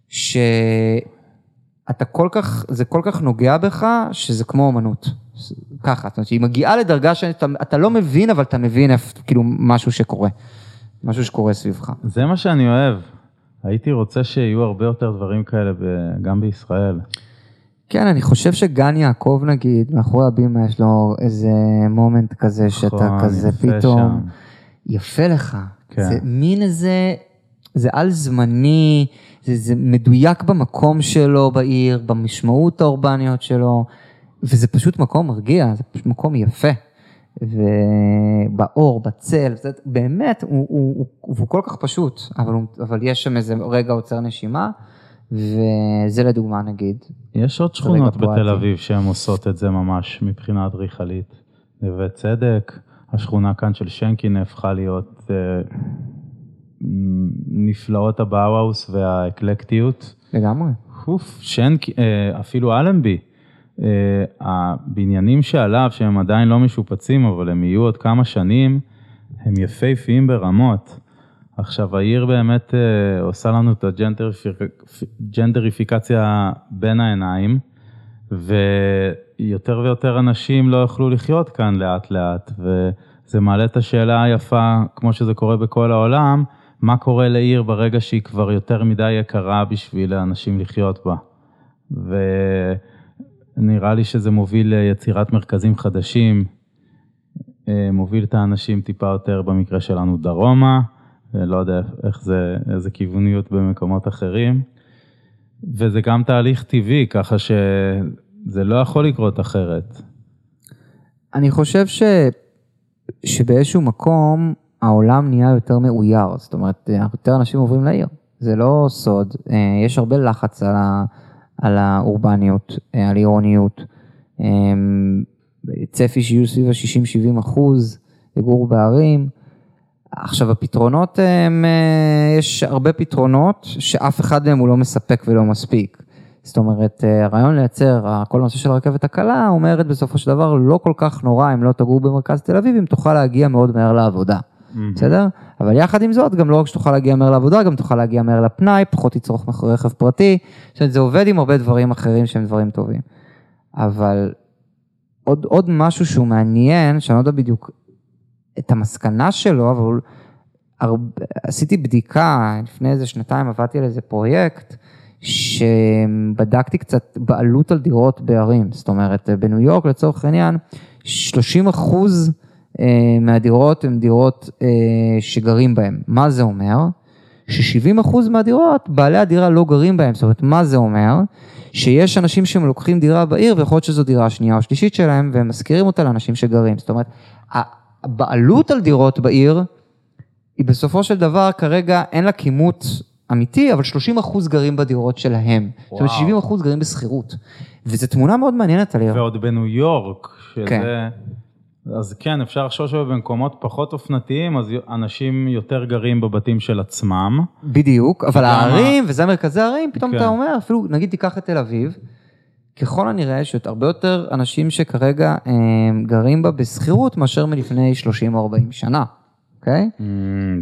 שאתה כל כך, זה כל כך נוגע בך, שזה כמו אומנות. ככה, זאת אומרת, שהיא מגיעה לדרגה שאתה אתה לא מבין, אבל אתה מבין כאילו, משהו שקורה. משהו שקורה סביבך. זה מה שאני אוהב. הייתי רוצה שיהיו הרבה יותר דברים כאלה ב- גם בישראל. כן, אני חושב שגן יעקב נגיד, מאחורי הבימה יש לו איזה מומנט כזה שאתה נכון, כזה יפה פתאום, שם. יפה לך. כן. זה מין איזה, זה על זמני, זה, זה מדויק במקום שלו בעיר, במשמעות האורבניות שלו, וזה פשוט מקום מרגיע, זה פשוט מקום יפה. ובאור, בצל, זה, באמת, הוא, הוא, הוא, הוא כל כך פשוט, אבל, הוא, אבל יש שם איזה רגע עוצר נשימה, וזה לדוגמה נגיד. יש עוד שכונות. בתל אביב שהן עושות את זה ממש מבחינה אדריכלית. נווה צדק, השכונה כאן של שנקין הפכה להיות אה, נפלאות הבאוואוס והאקלקטיות. לגמרי. אוף, שנק, אה, אפילו אלנבי. אה, הבניינים שעליו, שהם עדיין לא משופצים, אבל הם יהיו עוד כמה שנים, הם יפהפיים ברמות. עכשיו, העיר באמת אה, עושה לנו את הג'נדריפיקציה בין העיניים, ויותר ויותר אנשים לא יוכלו לחיות כאן לאט לאט, וזה מעלה את השאלה היפה, כמו שזה קורה בכל העולם, מה קורה לעיר ברגע שהיא כבר יותר מדי יקרה בשביל האנשים לחיות בה. ונראה לי שזה מוביל ליצירת מרכזים חדשים, אה, מוביל את האנשים טיפה יותר, במקרה שלנו, דרומה, לא יודע איך זה, איזה כיווניות במקומות אחרים. וזה גם תהליך טבעי, ככה שזה לא יכול לקרות אחרת. אני חושב ש... שבאיזשהו מקום העולם נהיה יותר מאויר, זאת אומרת, יותר אנשים עוברים לעיר. זה לא סוד, אה, יש הרבה לחץ על, ה... על האורבניות, אה, על עירוניות. אה, צפי שיהיו סביב ה-60-70 אחוז, יגורו בערים. עכשיו הפתרונות הם, יש הרבה פתרונות שאף אחד מהם הוא לא מספק ולא מספיק. זאת אומרת, הרעיון לייצר, כל הנושא של הרכבת הקלה אומרת בסופו של דבר לא כל כך נורא אם לא תגור במרכז תל אביב, אם תוכל להגיע מאוד מהר לעבודה. בסדר? אבל יחד עם זאת, גם לא רק שתוכל להגיע מהר לעבודה, גם תוכל להגיע מהר לפנאי, פחות תצרוך רכב פרטי. זאת אומרת, זה עובד עם הרבה דברים אחרים שהם דברים טובים. אבל עוד, עוד משהו שהוא מעניין, שאני לא יודע בדיוק את המסקנה שלו, אבל הרבה, עשיתי בדיקה, לפני איזה שנתיים עבדתי על איזה פרויקט, שבדקתי קצת בעלות על דירות בערים, זאת אומרת, בניו יורק לצורך העניין, 30 אחוז מהדירות הן דירות אה, שגרים בהן. מה זה אומר? ש-70% מהדירות, בעלי הדירה לא גרים בהן. זאת אומרת, מה זה אומר? שיש אנשים שהם לוקחים דירה בעיר, ויכול להיות שזו דירה שנייה או שלישית שלהם, והם משכירים אותה לאנשים שגרים. זאת אומרת, הבעלות על דירות בעיר, היא בסופו של דבר כרגע אין לה כימות אמיתי, אבל 30 אחוז גרים בדירות שלהם. וואו. זאת אומרת, 70 אחוז גרים בשכירות. וזו תמונה מאוד מעניינת על עיר. ועוד בניו יורק, שזה... כן. אז כן, אפשר לחשוב שבמקומות פחות אופנתיים, אז אנשים יותר גרים בבתים של עצמם. בדיוק, אבל הערים, וזה מרכזי הערים, פתאום כן. אתה אומר, אפילו, נגיד תיקח את תל אביב, ככל הנראה שיש הרבה יותר אנשים שכרגע הם, אה, גרים בה בשכירות מאשר מלפני 30 או 40 שנה, אוקיי? Mm,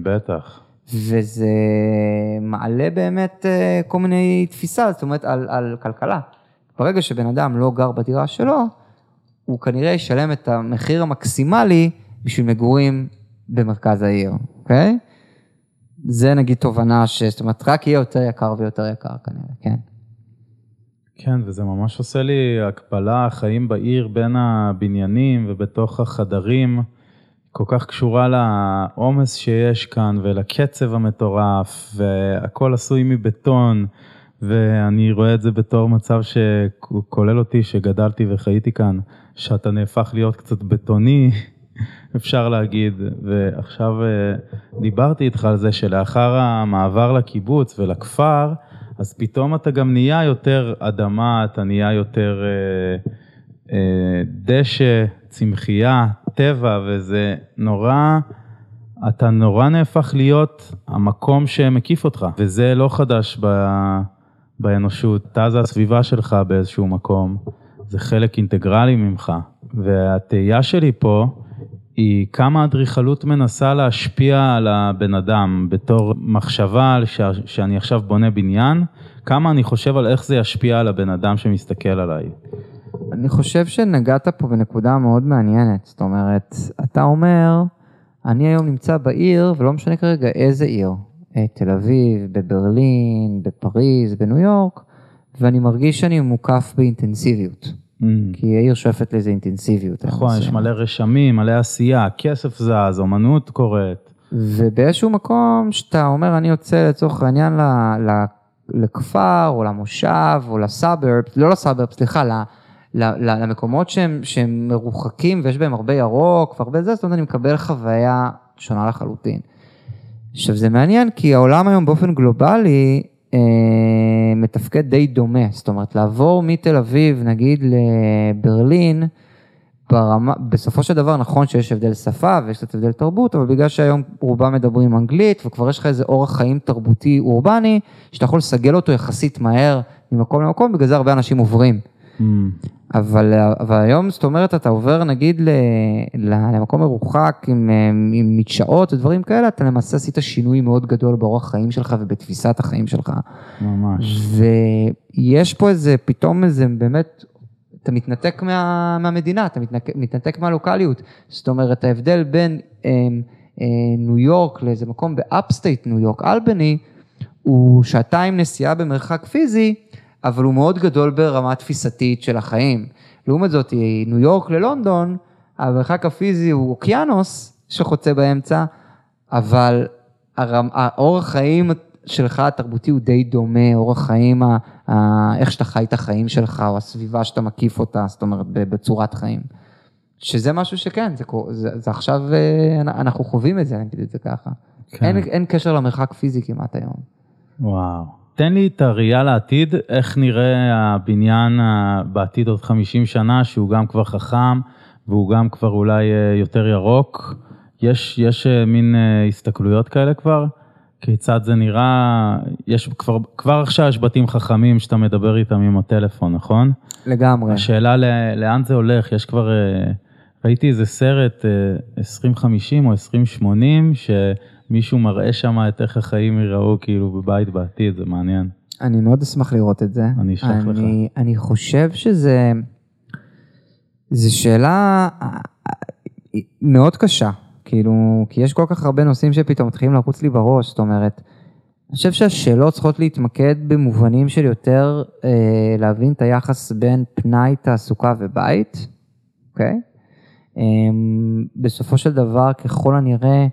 בטח. וזה מעלה באמת אה, כל מיני תפיסה, זאת אומרת, על, על כלכלה. ברגע שבן אדם לא גר בדירה שלו, הוא כנראה ישלם את המחיר המקסימלי בשביל מגורים במרכז העיר, אוקיי? זה נגיד תובנה ש... זאת אומרת, רק יהיה יותר יקר ויותר יקר כנראה, כן. כן, וזה ממש עושה לי הקבלה, החיים בעיר בין הבניינים ובתוך החדרים, כל כך קשורה לעומס שיש כאן ולקצב המטורף, והכל עשוי מבטון. ואני רואה את זה בתור מצב שכולל אותי, שגדלתי וחייתי כאן, שאתה נהפך להיות קצת בטוני, אפשר להגיד, ועכשיו אה, דיברתי איתך על זה שלאחר המעבר לקיבוץ ולכפר, אז פתאום אתה גם נהיה יותר אדמה, אתה נהיה יותר אה, אה, דשא, צמחייה, טבע, וזה נורא, אתה נורא נהפך להיות המקום שמקיף אותך, וזה לא חדש ב... באנושות, אתה זה הסביבה שלך באיזשהו מקום, זה חלק אינטגרלי ממך. והתהייה שלי פה היא כמה אדריכלות מנסה להשפיע על הבן אדם בתור מחשבה ש... שאני עכשיו בונה בניין, כמה אני חושב על איך זה ישפיע על הבן אדם שמסתכל עליי. אני חושב שנגעת פה בנקודה מאוד מעניינת, זאת אומרת, אתה אומר, אני היום נמצא בעיר, ולא משנה כרגע איזה עיר, אה, תל אביב, בברלין, בפריז, בניו יורק, ואני מרגיש שאני מוקף באינטנסיביות. Mm. כי העיר שואפת לאיזה אינטנסיביות. נכון, יש מלא רשמים, מלא עשייה, כסף זז, אמנות קורית. ובאיזשהו מקום שאתה אומר, אני יוצא לצורך העניין ל, ל, לכפר, או למושב, או לסאברב, לא לסאברב, סליחה, ל, ל, ל, למקומות שהם, שהם מרוחקים ויש בהם הרבה ירוק והרבה זה, זאת אומרת, אני מקבל חוויה שונה לחלוטין. עכשיו זה מעניין כי העולם היום באופן גלובלי מתפקד די דומה, זאת אומרת לעבור מתל אביב נגיד לברלין, ברמה, בסופו של דבר נכון שיש הבדל שפה ויש קצת הבדל תרבות, אבל בגלל שהיום רובם מדברים אנגלית וכבר יש לך איזה אורח חיים תרבותי אורבני, שאתה יכול לסגל אותו יחסית מהר ממקום למקום, בגלל זה הרבה אנשים עוברים. Mm. אבל, אבל היום, זאת אומרת, אתה עובר נגיד ל, ל, למקום מרוחק עם, עם מדשאות ודברים כאלה, אתה למעשה עשית שינוי מאוד גדול באורח חיים שלך ובתפיסת החיים שלך. ממש. ויש פה איזה, פתאום איזה באמת, אתה מתנתק מה, מהמדינה, אתה מתנתק, מתנתק מהלוקאליות. זאת אומרת, ההבדל בין אה, אה, ניו יורק לאיזה מקום ב upstate ניו יורק, אלבני, הוא שעתיים נסיעה במרחק פיזי, אבל הוא מאוד גדול ברמה תפיסתית של החיים. לעומת זאת, ניו יורק ללונדון, המרחק הפיזי הוא אוקיינוס שחוצה באמצע, אבל הרמ... האורח חיים שלך התרבותי הוא די דומה, אורח חיים, ה... ה... איך שאתה חי את החיים שלך, או הסביבה שאתה מקיף אותה, זאת אומרת, בצורת חיים. שזה משהו שכן, זה, זה, זה עכשיו, אה, אנחנו חווים את זה, אני אגיד את זה ככה. כן. אין, אין קשר למרחק פיזי כמעט היום. וואו. תן לי את הראייה לעתיד, איך נראה הבניין בעתיד עוד 50 שנה, שהוא גם כבר חכם, והוא גם כבר אולי אה, יותר ירוק. יש, יש אה, מין אה, הסתכלויות כאלה כבר? כיצד זה נראה? יש כבר, כבר עכשיו יש בתים חכמים שאתה מדבר איתם עם הטלפון, נכון? לגמרי. השאלה לאן זה הולך, יש כבר, ראיתי איזה סרט 2050 או 2080, ש... מישהו מראה שם את איך החיים ייראו כאילו בבית בעתיד, זה מעניין. אני מאוד אשמח לראות את זה. אני אשלח לך. אני חושב שזה, זו שאלה מאוד קשה, כאילו, כי יש כל כך הרבה נושאים שפתאום מתחילים לרוץ לי בראש, זאת אומרת, אני חושב שהשאלות צריכות להתמקד במובנים של יותר אה, להבין את היחס בין פנאי, תעסוקה ובית, אוקיי? אה, בסופו של דבר, ככל הנראה,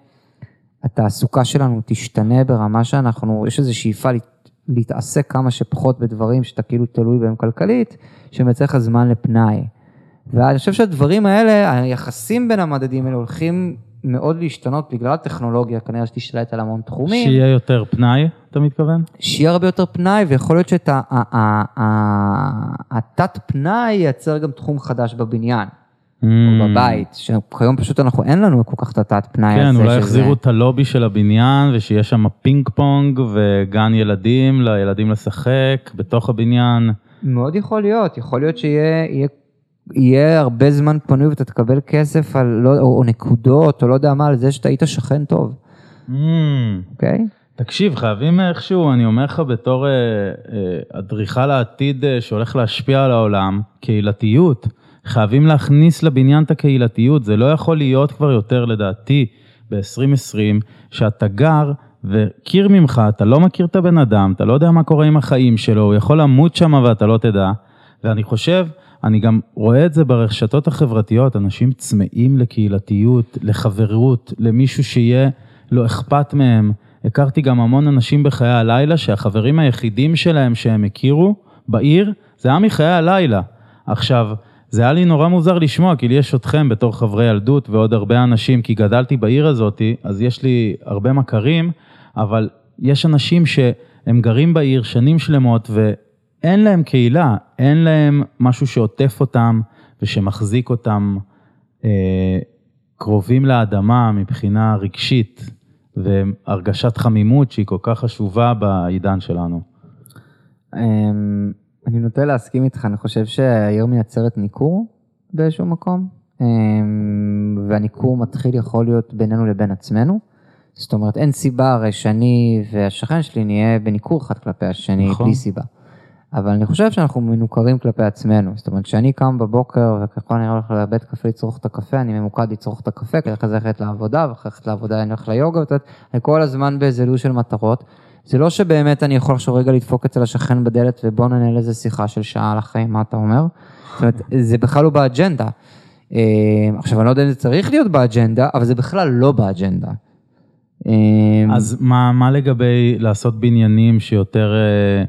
התעסוקה שלנו תשתנה ברמה שאנחנו, יש איזו שאיפה להתעסק כמה שפחות בדברים שאתה כאילו תלוי בהם כלכלית, שמייצר לך זמן לפנאי. ואני חושב שהדברים האלה, היחסים בין המדדים האלה הולכים מאוד להשתנות בגלל הטכנולוגיה, כנראה שתשתלט על המון תחומים. שיהיה יותר פנאי, אתה מתכוון? שיהיה הרבה יותר פנאי, ויכול להיות שאת התת פנאי ייצר גם תחום חדש בבניין. או mm. בבית, שכיום פשוט אנחנו, אין לנו כל כך את התת פנאי כן, הזה. כן, אולי יחזירו את הלובי של הבניין, ושיש שם פינג פונג וגן ילדים, לילדים לשחק בתוך הבניין. מאוד יכול להיות, יכול להיות שיהיה יהיה, יהיה הרבה זמן פנוי ואתה תקבל כסף על, לא, או, או נקודות, או לא יודע מה, על זה שאתה היית שכן טוב. Mm. אוקיי? Mm. Okay? תקשיב, חייבים איכשהו, אני אומר לך בתור אה, אה, אדריכל העתיד אה, שהולך להשפיע על העולם, קהילתיות. חייבים להכניס לבניין את הקהילתיות, זה לא יכול להיות כבר יותר לדעתי ב-2020, שאתה גר וקיר ממך, אתה לא מכיר את הבן אדם, אתה לא יודע מה קורה עם החיים שלו, הוא יכול למות שם ואתה לא תדע. ואני חושב, אני גם רואה את זה ברשתות החברתיות, אנשים צמאים לקהילתיות, לחברות, למישהו שיהיה לא אכפת מהם. הכרתי גם המון אנשים בחיי הלילה שהחברים היחידים שלהם שהם הכירו בעיר, זה היה מחיי הלילה. עכשיו, זה היה לי נורא מוזר לשמוע, כי לי יש אתכם בתור חברי ילדות ועוד הרבה אנשים, כי גדלתי בעיר הזאתי, אז יש לי הרבה מכרים, אבל יש אנשים שהם גרים בעיר שנים שלמות ואין להם קהילה, אין להם משהו שעוטף אותם ושמחזיק אותם אה, קרובים לאדמה מבחינה רגשית והרגשת חמימות שהיא כל כך חשובה בעידן שלנו. אני נוטה להסכים איתך, אני חושב שהעיר מייצרת ניכור באיזשהו מקום, אמ, והניכור מתחיל יכול להיות בינינו לבין עצמנו. זאת אומרת, אין סיבה הרי שאני והשכן שלי נהיה בניכור אחד כלפי השני, נכון. בלי סיבה. אבל אני חושב שאנחנו מנוכרים כלפי עצמנו. זאת אומרת, כשאני קם בבוקר וככל אני הולך לבית קפה לצרוך את הקפה, אני ממוקד לצרוך את הקפה, כי אחרי זה ללכת לעבודה, ואחרי זה לעבודה אני הולך ליוגה, אני כל הזמן באיזה לו"ז של מטרות. זה לא שבאמת אני יכול עכשיו רגע לדפוק אצל השכן בדלת ובוא ננהל איזה שיחה של שעה על החיים, מה אתה אומר? זאת אומרת, זה בכלל לא באג'נדה. אה, עכשיו, אני לא יודע אם זה צריך להיות באג'נדה, אבל זה בכלל לא באג'נדה. אה, אז מה, מה לגבי לעשות בניינים שיותר אה,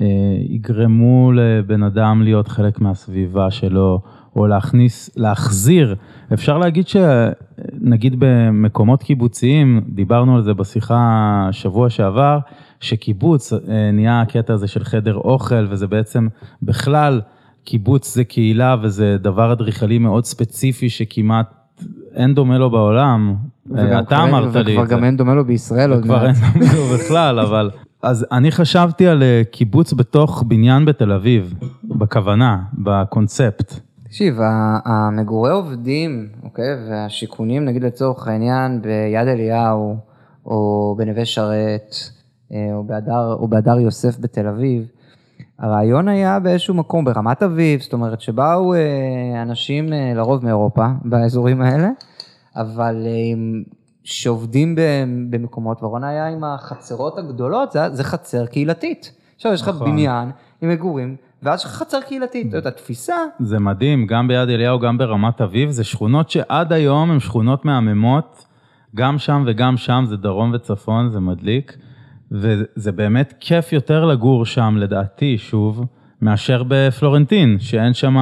אה, יגרמו לבן אדם להיות חלק מהסביבה שלו, או להכניס, להחזיר, אפשר להגיד שנגיד במקומות קיבוציים, דיברנו על זה בשיחה שבוע שעבר, שקיבוץ אה, נהיה הקטע הזה של חדר אוכל, וזה בעצם בכלל קיבוץ זה קהילה וזה דבר אדריכלי מאוד ספציפי שכמעט אין דומה לו בעולם. וגם אתה אמרת לי וכבר את זה. גם אין דומה לו בישראל עוד מעט. אין לנו בכלל, אבל... אז אני חשבתי על אה, קיבוץ בתוך בניין בתל אביב, בכוונה, בקונספט. תקשיב, המגורי עובדים, אוקיי, והשיכונים, נגיד לצורך העניין, ביד אליהו, או בנווה שרת, אה, או בהדר, או בהדר יוסף בתל אביב, הרעיון היה באיזשהו מקום, ברמת אביב, זאת אומרת שבאו אה, אנשים אה, לרוב מאירופה, באזורים האלה, אבל שעובדים במקומות, והרעיון היה עם החצרות הגדולות, זה, זה חצר קהילתית. עכשיו יש לך נכון. בניין עם מגורים, ואז יש לך חצר קהילתית, זאת התפיסה זה מדהים, גם ביד אליהו, גם ברמת אביב, זה שכונות שעד היום הן שכונות מהממות, גם שם וגם שם, זה דרום וצפון, זה מדליק, וזה באמת כיף יותר לגור שם, לדעתי, שוב, מאשר בפלורנטין, שאין שם,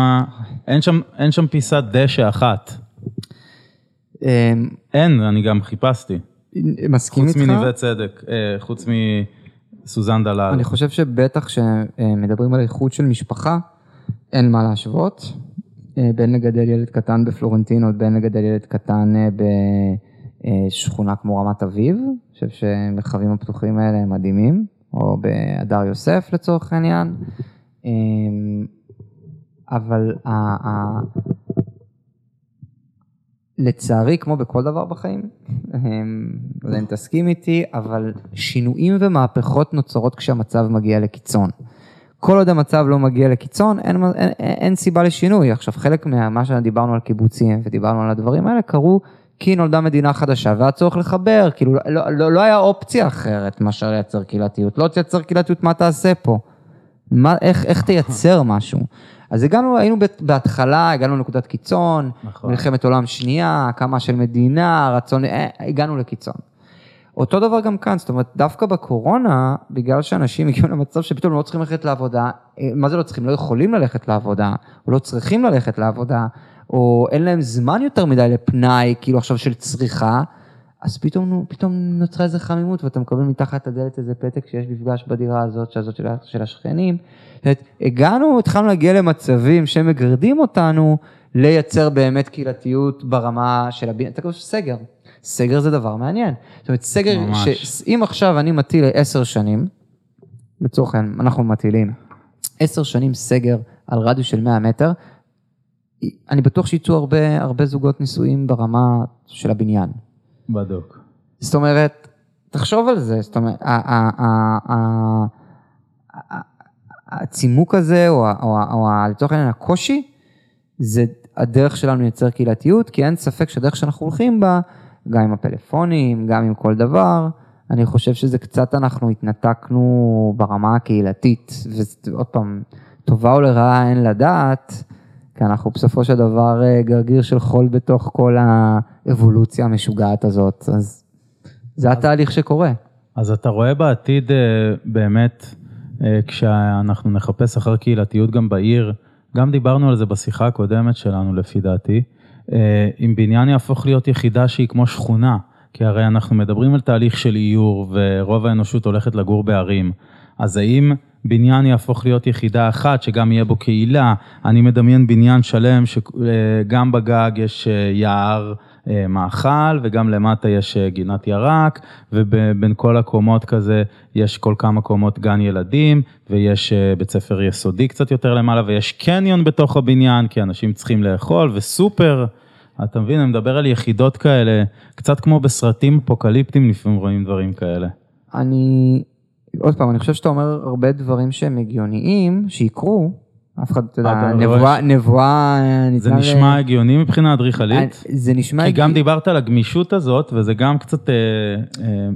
אין שם, אין שם פיסת דשא אחת. אמ, אין, אני גם חיפשתי. מסכים חוץ איתך. מנווה צדק, אה, חוץ מסוזן דלל. אני חושב שבטח כשמדברים על איכות של משפחה, אין מה להשוות. אה, בין לגדל ילד קטן בפלורנטין או בין לגדל ילד קטן אה, בשכונה כמו רמת אביב. אני חושב שהמרחבים הפתוחים האלה הם מדהימים, או בהדר יוסף לצורך העניין. אמ, אבל לצערי, כמו בכל דבר בחיים, הם, לא יודע אם תסכים איתי, אבל שינויים ומהפכות נוצרות כשהמצב מגיע לקיצון. כל עוד המצב לא מגיע לקיצון, אין, אין, אין, סיבה לשינוי. עכשיו, חלק ממה שדיברנו על קיבוצים ודיברנו על הדברים האלה, קרו כי נולדה מדינה חדשה והיה צורך לחבר, כאילו לא, לא, לא היה אופציה אחרת מאשר לייצר קהילתיות. לא תייצר קהילתיות, מה תעשה פה? מה, איך, איך תייצר משהו? אז הגענו, היינו בהתחלה, הגענו לנקודת קיצון, נכון. מלחמת עולם שנייה, הקמה של מדינה, רצון, אה, הגענו לקיצון. אותו דבר גם כאן, זאת אומרת, דווקא בקורונה, בגלל שאנשים הגיעו למצב שפתאום לא צריכים ללכת לעבודה, אה, מה זה לא צריכים? לא יכולים ללכת לעבודה, או לא צריכים ללכת לעבודה, או אין להם זמן יותר מדי לפנאי, כאילו עכשיו של צריכה, אז פתאום, פתאום נוצרה איזה חמימות, ואתה מקבל מתחת הדלת איזה פתק שיש מפגש בדירה הזאת, שהזאת של, ה- של השכנים. זאת אומרת, הגענו, התחלנו להגיע למצבים שמגרדים אותנו לייצר באמת קהילתיות ברמה של הבניין. אתה חושב סגר. סגר זה דבר מעניין. זאת אומרת, סגר, ממש. שאם עכשיו אני מטיל עשר שנים, לצורך העניין, אנחנו מטילים עשר שנים סגר על רדיוס של 100 מטר, אני בטוח שיצאו הרבה, הרבה זוגות נישואים ברמה של הבניין. בדוק. זאת אומרת, תחשוב על זה, זאת אומרת, הצימוק הזה, או, או, או ה- לצורך העניין הקושי, זה הדרך שלנו לייצר קהילתיות, כי אין ספק שהדרך שאנחנו הולכים בה, גם עם הפלאפונים, גם עם כל דבר, אני חושב שזה קצת אנחנו התנתקנו ברמה הקהילתית, ועוד פעם, טובה או לרעה אין לדעת, כי אנחנו בסופו של דבר אה, גרגיר של חול בתוך כל האבולוציה המשוגעת הזאת, אז זה התהליך שקורה. אז אתה רואה בעתיד אה, באמת, כשאנחנו נחפש אחר קהילתיות גם בעיר, גם דיברנו על זה בשיחה הקודמת שלנו לפי דעתי, אה, אם בניין יהפוך להיות יחידה שהיא כמו שכונה, כי הרי אנחנו מדברים על תהליך של איור ורוב האנושות הולכת לגור בערים, אז האם בניין יהפוך להיות יחידה אחת שגם יהיה בו קהילה? אני מדמיין בניין שלם שגם בגג יש אה, יער אה, מאכל וגם למטה יש אה, גינת ירק ובין כל הקומות כזה יש כל כמה קומות גן ילדים ויש אה, בית ספר יסודי קצת יותר למעלה ויש קניון בתוך הבניין כי אנשים צריכים לאכול וסופר. אתה מבין, אני מדבר על יחידות כאלה, קצת כמו בסרטים אפוקליפטיים לפעמים רואים דברים כאלה. אני, עוד פעם, אני חושב שאתה אומר הרבה דברים שהם הגיוניים, שיקרו, אף אחד, אתה יודע, אתה נבואה, רואה נבואה אה, זה נשמע הגיוני מבחינה אדריכלית? אה, זה נשמע... כי גם הגיוני. דיברת על הגמישות הזאת, וזה גם קצת אה, אה,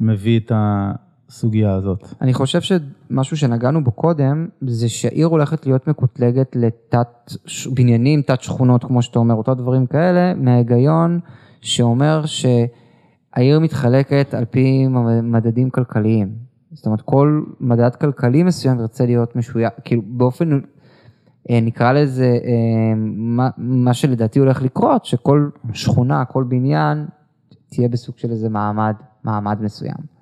מביא את הסוגיה הזאת. אני חושב שמשהו שנגענו בו קודם, זה שהעיר הולכת להיות מקוטלגת לתת בניינים, תת שכונות, כמו שאתה אומר, אותו דברים כאלה, מההיגיון שאומר שהעיר מתחלקת על פי מדדים כלכליים. זאת אומרת, כל מדד כלכלי מסוים ירצה להיות משויך, כאילו באופן, אה, נקרא לזה, אה, מה, מה שלדעתי הולך לקרות, שכל שכונה, כל בניין, תהיה בסוג של איזה מעמד, מעמד מסוים.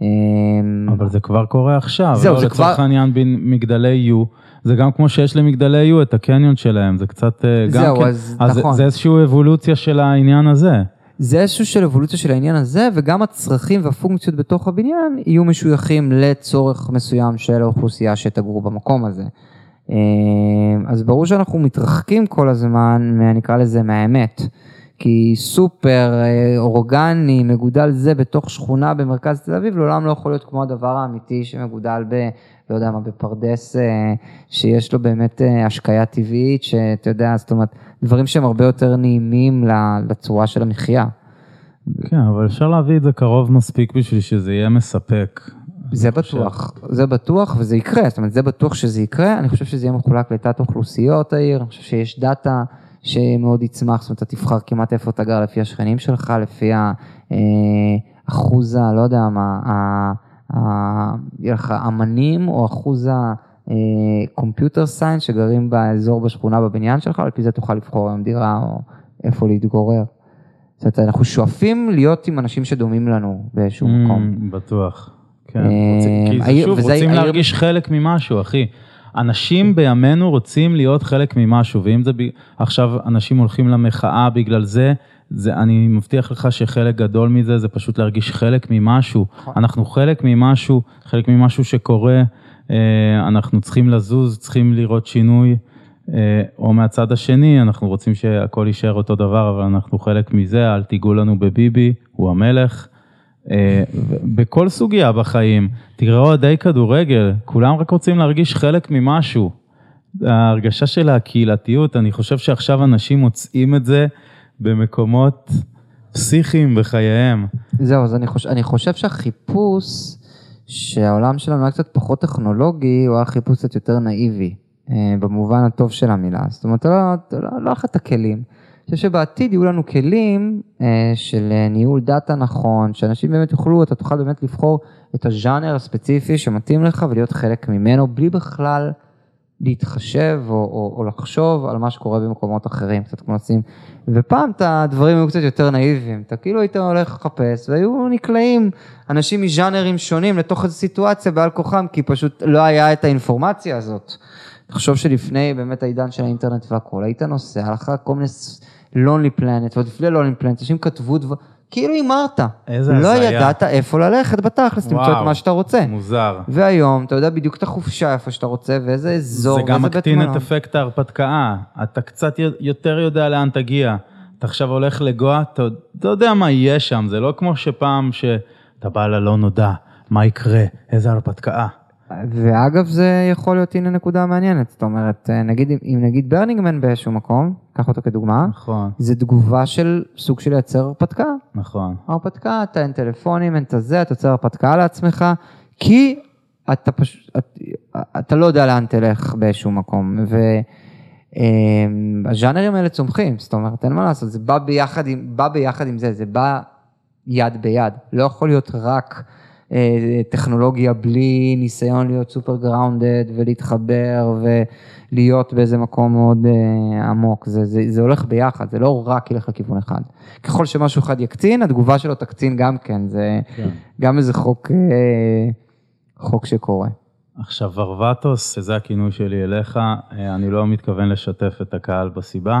אמ, אבל זה כבר קורה עכשיו, זהו, לא זה לצורך כבר- העניין בין מגדלי U, זה גם כמו שיש למגדלי U את הקניון שלהם, זה קצת אה, גם זהו, כן, אז אז נכון. זה, זה איזושהי אבולוציה של העניין הזה. זה איזשהו של אבולוציה של העניין הזה, וגם הצרכים והפונקציות בתוך הבניין יהיו משויכים לצורך מסוים של האוכלוסייה שתגור במקום הזה. אה, אז ברור שאנחנו מתרחקים כל הזמן, נקרא לזה, מהאמת. כי סופר אה, אורגני, מגודל זה בתוך שכונה במרכז תל אביב, לעולם לא יכול להיות כמו הדבר האמיתי שמגודל ב... לא יודע מה, בפרדס, אה, שיש לו באמת אה, השקיה טבעית, שאתה יודע, זאת אומרת, דברים שהם הרבה יותר נעימים לצורה של המחיה. כן, אבל אפשר להביא את זה קרוב מספיק בשביל שזה יהיה מספק. זה אני חושב. בטוח, זה בטוח וזה יקרה, זאת אומרת זה בטוח שזה יקרה, אני חושב שזה יהיה מחולק לתת אוכלוסיות העיר, אני חושב שיש דאטה שמאוד יצמח, זאת אומרת אתה תבחר כמעט איפה אתה גר לפי השכנים שלך, לפי האחוז ה... לא יודע מה, ה- ה- יהיה לך אמנים או אחוז הקומפיוטר סיינס שגרים באזור בשכונה בבניין שלך, על פי זה תוכל לבחור היום דירה או איפה להתגורר. זאת אומרת אנחנו שואפים להיות עם אנשים שדומים לנו באיזשהו מקום. Mm, בטוח. כן, אה, כי זה שוב, רוצים להרגיש חלק ממשהו, אחי. אנשים בימינו רוצים להיות חלק ממשהו, ואם זה ב... עכשיו אנשים הולכים למחאה בגלל זה, זה, אני מבטיח לך שחלק גדול מזה זה פשוט להרגיש חלק ממשהו. נכון. אנחנו חלק ממשהו, חלק ממשהו שקורה, אה, אנחנו צריכים לזוז, צריכים לראות שינוי. אה, או מהצד השני, אנחנו רוצים שהכל יישאר אותו דבר, אבל אנחנו חלק מזה, אל תיגעו לנו בביבי, הוא המלך. אה, בכל סוגיה בחיים, תראה אוהדי כדורגל, כולם רק רוצים להרגיש חלק ממשהו. ההרגשה של הקהילתיות, אני חושב שעכשיו אנשים מוצאים את זה במקומות פסיכיים בחייהם. זהו, אז אני חושב, אני חושב שהחיפוש, שהעולם שלנו היה קצת פחות טכנולוגי, הוא היה חיפוש קצת יותר נאיבי, אה, במובן הטוב של המילה. זאת אומרת, לא, לא, לא היה לך את הכלים. אני חושב שבעתיד יהיו לנו כלים אה, של אה, ניהול דאטה נכון, שאנשים באמת יוכלו, אתה תוכל באמת לבחור את הז'אנר הספציפי שמתאים לך ולהיות חלק ממנו, בלי בכלל להתחשב או, או, או לחשוב על מה שקורה במקומות אחרים, קצת כמו לשים. ופעם את הדברים היו קצת יותר נאיביים, אתה כאילו היית הולך לחפש והיו נקלעים אנשים מז'אנרים שונים לתוך איזו סיטואציה בעל כוחם, כי פשוט לא היה את האינפורמציה הזאת. תחשוב שלפני באמת העידן של האינטרנט והכל, היית נוסע, לך כל מיני לונלי פלנט, ועוד לפני לונלי פלנט, אנשים כתבו דבר, כאילו הימרת. איזה לא הזיה. ידעת איפה ללכת בתכלס, למצוא את מה שאתה רוצה. מוזר. והיום אתה יודע בדיוק את החופשה איפה שאתה רוצה ואיזה אזור זה גם ואיזה בית מקטין מלון. את אפקט ההרפתקה, אתה קצת יותר יודע לאן תגיע. אתה עכשיו הולך לגואה, אתה, אתה יודע מה יהיה שם, זה לא כמו שפעם שאתה בא ללא נודע, מה יקרה, איזה הרפתקה. ואגב זה יכול להיות הנה נקודה מעניינת, זאת אומרת, אה, נגיד אם- נגיד ברנינגמן באיזשהו מקום, קח אותו כדוגמה, נכון, זה תגובה של סוג של לייצר הרפתקה. נכון. הרפתקה, אתה אין טלפונים, אין את הזה, אתה יוצר הרפתקה לעצמך, כי אתה פשוט, את, אתה לא יודע לאן תלך באיזשהו מקום. והז'אנרים האלה צומחים, זאת אומרת, אין מה לעשות, זה בא ביחד עם, בא ביחד עם זה, זה בא יד ביד. לא יכול להיות רק טכנולוגיה בלי ניסיון להיות סופר גראונדד ולהתחבר ולהיות באיזה מקום מאוד אה, עמוק. זה, זה, זה הולך ביחד, זה לא רק ילך לכיוון אחד. ככל שמשהו אחד יקצין, התגובה שלו תקצין גם כן, זה כן. גם איזה חוק, אה, חוק שקורה. עכשיו ורבטוס, שזה הכינוי שלי אליך, אה, אני לא מתכוון לשתף את הקהל בסיבה,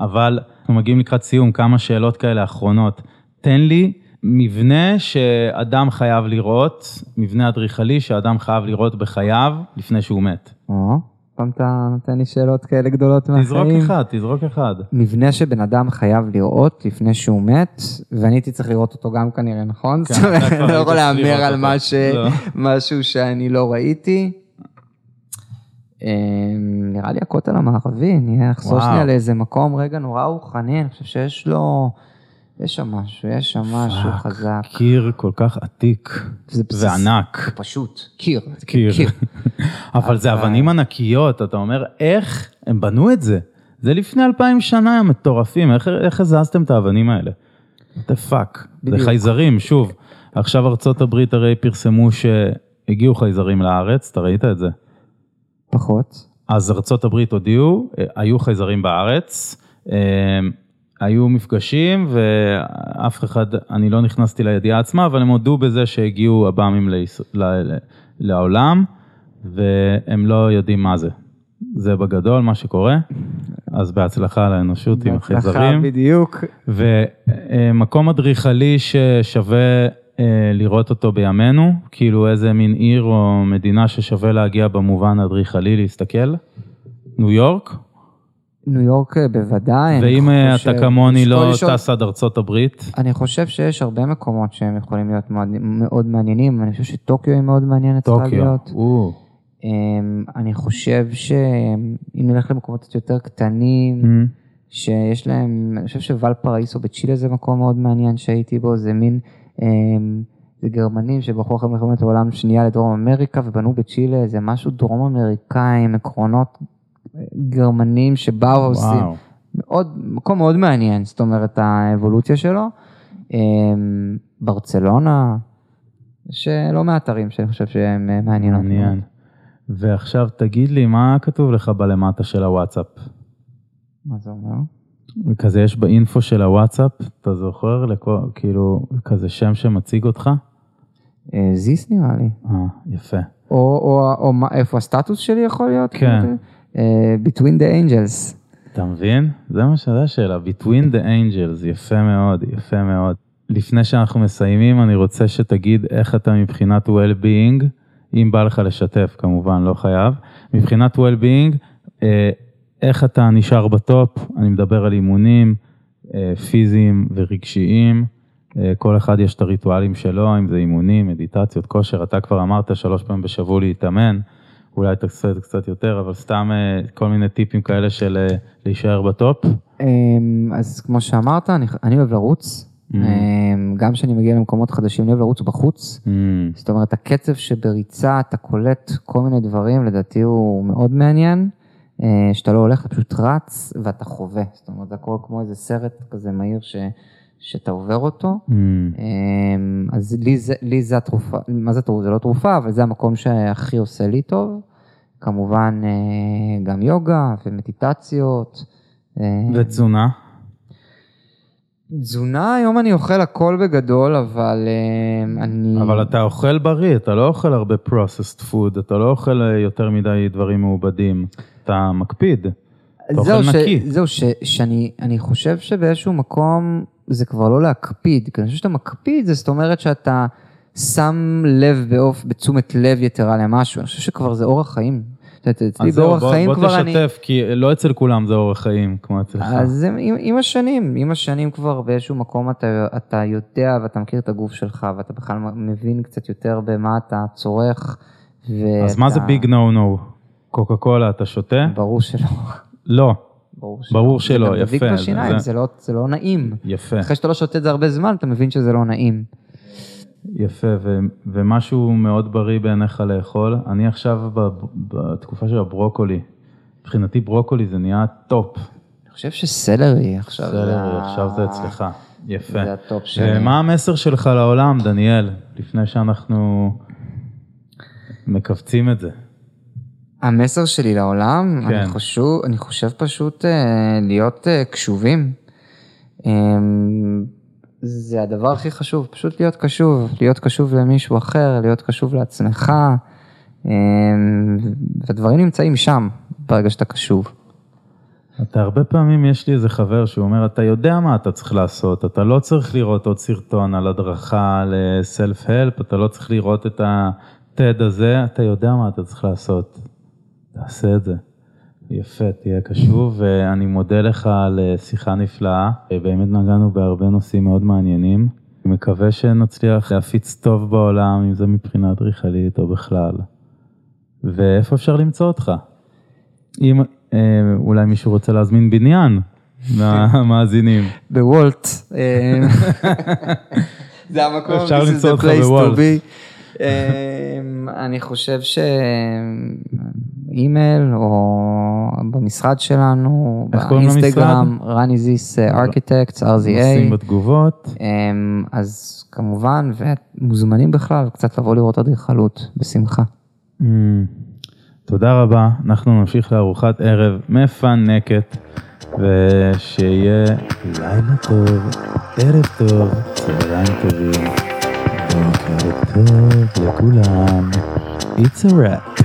אבל אנחנו מגיעים לקראת סיום, כמה שאלות כאלה אחרונות. תן לי מבנה שאדם חייב לראות, מבנה אדריכלי שאדם חייב לראות בחייו לפני שהוא מת. או, פעם אתה נותן לי שאלות כאלה גדולות מהחיים. תזרוק אחד, תזרוק אחד. מבנה שבן אדם חייב לראות לפני שהוא מת, ואני הייתי צריך לראות אותו גם כנראה, נכון? כן, זאת אומרת, אני לא יכול להמר על ש- לא. משהו שאני לא ראיתי. אמ, נראה לי הכותל המערבי, אני אחזור. שנייה לאיזה מקום רגע נורא רוחני, אני חושב שיש לו, יש שם משהו, יש שם משהו fuck, חזק. קיר כל כך עתיק זה וענק. זה פשוט, קיר. קיר. אבל זה אבנים ענקיות, אתה אומר, איך הם בנו את זה? זה לפני אלפיים שנה, הם מטורפים, איך, איך הזזתם את האבנים האלה? the fuck, זה. חייזרים, שוב. עכשיו ארצות הברית הרי פרסמו שהגיעו חייזרים לארץ, אתה ראית את זה? פחות. אז ארצות הברית הודיעו, אה, היו חייזרים בארץ, אה, היו מפגשים ואף אחד, אני לא נכנסתי לידיעה עצמה, אבל הם הודו בזה שהגיעו עב"מים. לעולם, והם לא יודעים מה זה. זה בגדול מה שקורה, אז בהצלחה לאנושות עם החייזרים. בהצלחה בדיוק. ומקום אדריכלי ששווה אה, לראות אותו בימינו, כאילו איזה מין עיר או מדינה ששווה להגיע במובן האדריכלי להסתכל, ניו יורק. ניו יורק אה, בוודאי. ואם אה, חושב- אתה כמוני לא לשאול- טס עד ארצות הברית, אני חושב שיש הרבה מקומות שהם יכולים להיות מאוד, מאוד מעניינים, אני חושב שטוקיו היא מאוד מעניינת צריכה טוקיו, להיות. או, אמ, אני חושב שאם נלך למקומות קצת יותר קטנים, אמ, שיש להם, אני חושב שוואל פראיסו בצ'ילה זה מקום מאוד מעניין שהייתי בו, זה מין, אמ, זה גרמנים שברחו אחרי מלחמת העולם השנייה לדרום אמריקה ובנו בצ'ילה איזה משהו דרום אמריקאי עם עקרונות גרמנים שבאו עושים, מאוד, מקום מאוד מעניין, זאת אומרת האבולוציה שלו. אמ, ברצלונה, יש לא מעט ערים שאני חושב שהם אה, מעניינות. מעניין. ועכשיו תגיד לי, מה כתוב לך בלמטה של הוואטסאפ? מה זה אומר? כזה יש באינפו של הוואטסאפ, אתה זוכר? לכל, כאילו, כזה שם שמציג אותך? אה, זיס נראה לי. אה, יפה. או, או, או מה, איפה הסטטוס שלי יכול להיות? כן. אה, Between the Angels. אתה מבין? זה מה שזה השאלה, Between the Angels, יפה מאוד, יפה מאוד. לפני שאנחנו מסיימים, אני רוצה שתגיד איך אתה מבחינת well-being, אם בא לך לשתף, כמובן, לא חייב. מבחינת well-being, אה, איך אתה נשאר בטופ, אני מדבר על אימונים אה, פיזיים ורגשיים, כל אחד יש את הריטואלים שלו, אם זה אימונים, מדיטציות, כושר, אתה כבר אמרת שלוש פעמים בשבוע להתאמן, אולי תעשה את זה קצת יותר, אבל סתם אה, כל מיני טיפים כאלה של אה, להישאר בטופ. אמ, אז כמו שאמרת, אני, אני אוהב לרוץ. Mm. אמ, גם כשאני מגיע למקומות חדשים, אני אוהב לרוץ בחוץ. Mm, זאת אומרת, הקצב שבריצה אתה קולט כל מיני דברים, לדעתי הוא מאוד מעניין. אה, שאתה לא הולך, אתה פשוט רץ ואתה חווה. זאת אומרת, זה הכל כמו איזה סרט כזה מהיר ש, שאתה עובר אותו. mm, אמ, אז לי זה, לי זה התרופה, מה זה תרופה? זה לא תרופה, אבל זה המקום שהכי עושה לי טוב. כמובן אה, גם יוגה ומדיטציות. אה, ותזונה? תזונה, היום אני אוכל הכל בגדול, אבל אה, אני... אבל אתה אוכל בריא, אתה לא אוכל הרבה processed food, אתה לא אוכל יותר מדי דברים מעובדים, אתה מקפיד. אתה אוכל ש... נקי. זהו ש... שאני אני חושב שבאיזשהו מקום זה כבר לא להקפיד, כי אני חושב שאתה מקפיד, זאת אומרת שאתה שם לב באוף, בתשומת לב יתרה למשהו, אני חושב שכבר זה אורח חיים. אצלי באורח בוא, חיים בוא כבר אני... תשתף, כי לא אצל כולם זה אורח חיים כמו אצלך. אז עם, עם השנים, עם השנים כבר באיזשהו מקום אתה, אתה יודע ואתה מכיר את הגוף שלך ואתה בכלל מבין קצת יותר במה אתה צורך. ואתה... אז מה זה ביג נו נו? קוקה קולה אתה שותה? ברור שלא. לא, ברור שלא. ברור שלא, זה מזיק יפה, בשיניים, זה- זה לא, זה לא נעים. יפה, אחרי שאתה לא שותה את זה הרבה זמן, אתה מבין שזה לא נעים. יפה, ו- ומשהו מאוד בריא בעיניך לאכול. אני עכשיו בתקופה של הברוקולי, מבחינתי ברוקולי זה נהיה top. אני חושב שסלרי עכשיו זה... בסדר, ה- עכשיו זה אצלך, יפה. זה ה top שלי. ומה המסר שלך לעולם, דניאל, לפני שאנחנו מקווצ'ים את זה? המסר שלי לעולם, כן. אני, חושב, אני חושב פשוט אה, להיות אה, קשובים. אה, זה הדבר הכי חשוב, פשוט להיות קשוב, להיות קשוב למישהו אחר, להיות קשוב לעצמך, אה, והדברים נמצאים שם ברגע שאתה קשוב. אתה הרבה פעמים, יש לי איזה חבר שהוא אומר, אתה יודע מה אתה צריך לעשות, אתה לא צריך לראות עוד סרטון על הדרכה לסלף-הלפ, אתה לא צריך לראות את ה-TED הזה, אתה יודע מה אתה צריך לעשות. תעשה את זה. יפה, תהיה קשוב, ואני מודה לך על אה, שיחה נפלאה. באמת נגענו בהרבה נושאים מאוד מעניינים. אני מקווה שנצליח להפיץ טוב בעולם, אם זה מבחינה אדריכלית או בכלל. ואיפה אפשר למצוא אותך? אם אה, אולי מישהו רוצה להזמין בניין מהמאזינים. בוולט. אה, זה המקום, אפשר למצוא אותך בוולט. אה, אני חושב שאימייל או במשרד שלנו? באינסטגרם, רני זיס ארכיטקט, נשים RZA. בתגובות. אה, אז כמובן, ומוזמנים בכלל קצת לבוא לראות אדריכלות, בשמחה. Mm, תודה רבה, אנחנו נמשיך לארוחת ערב מפנקת. ושיהיה לילה טוב, ערב טוב, צהריים טובים, בוקר טוב לכולם. It's a wrap.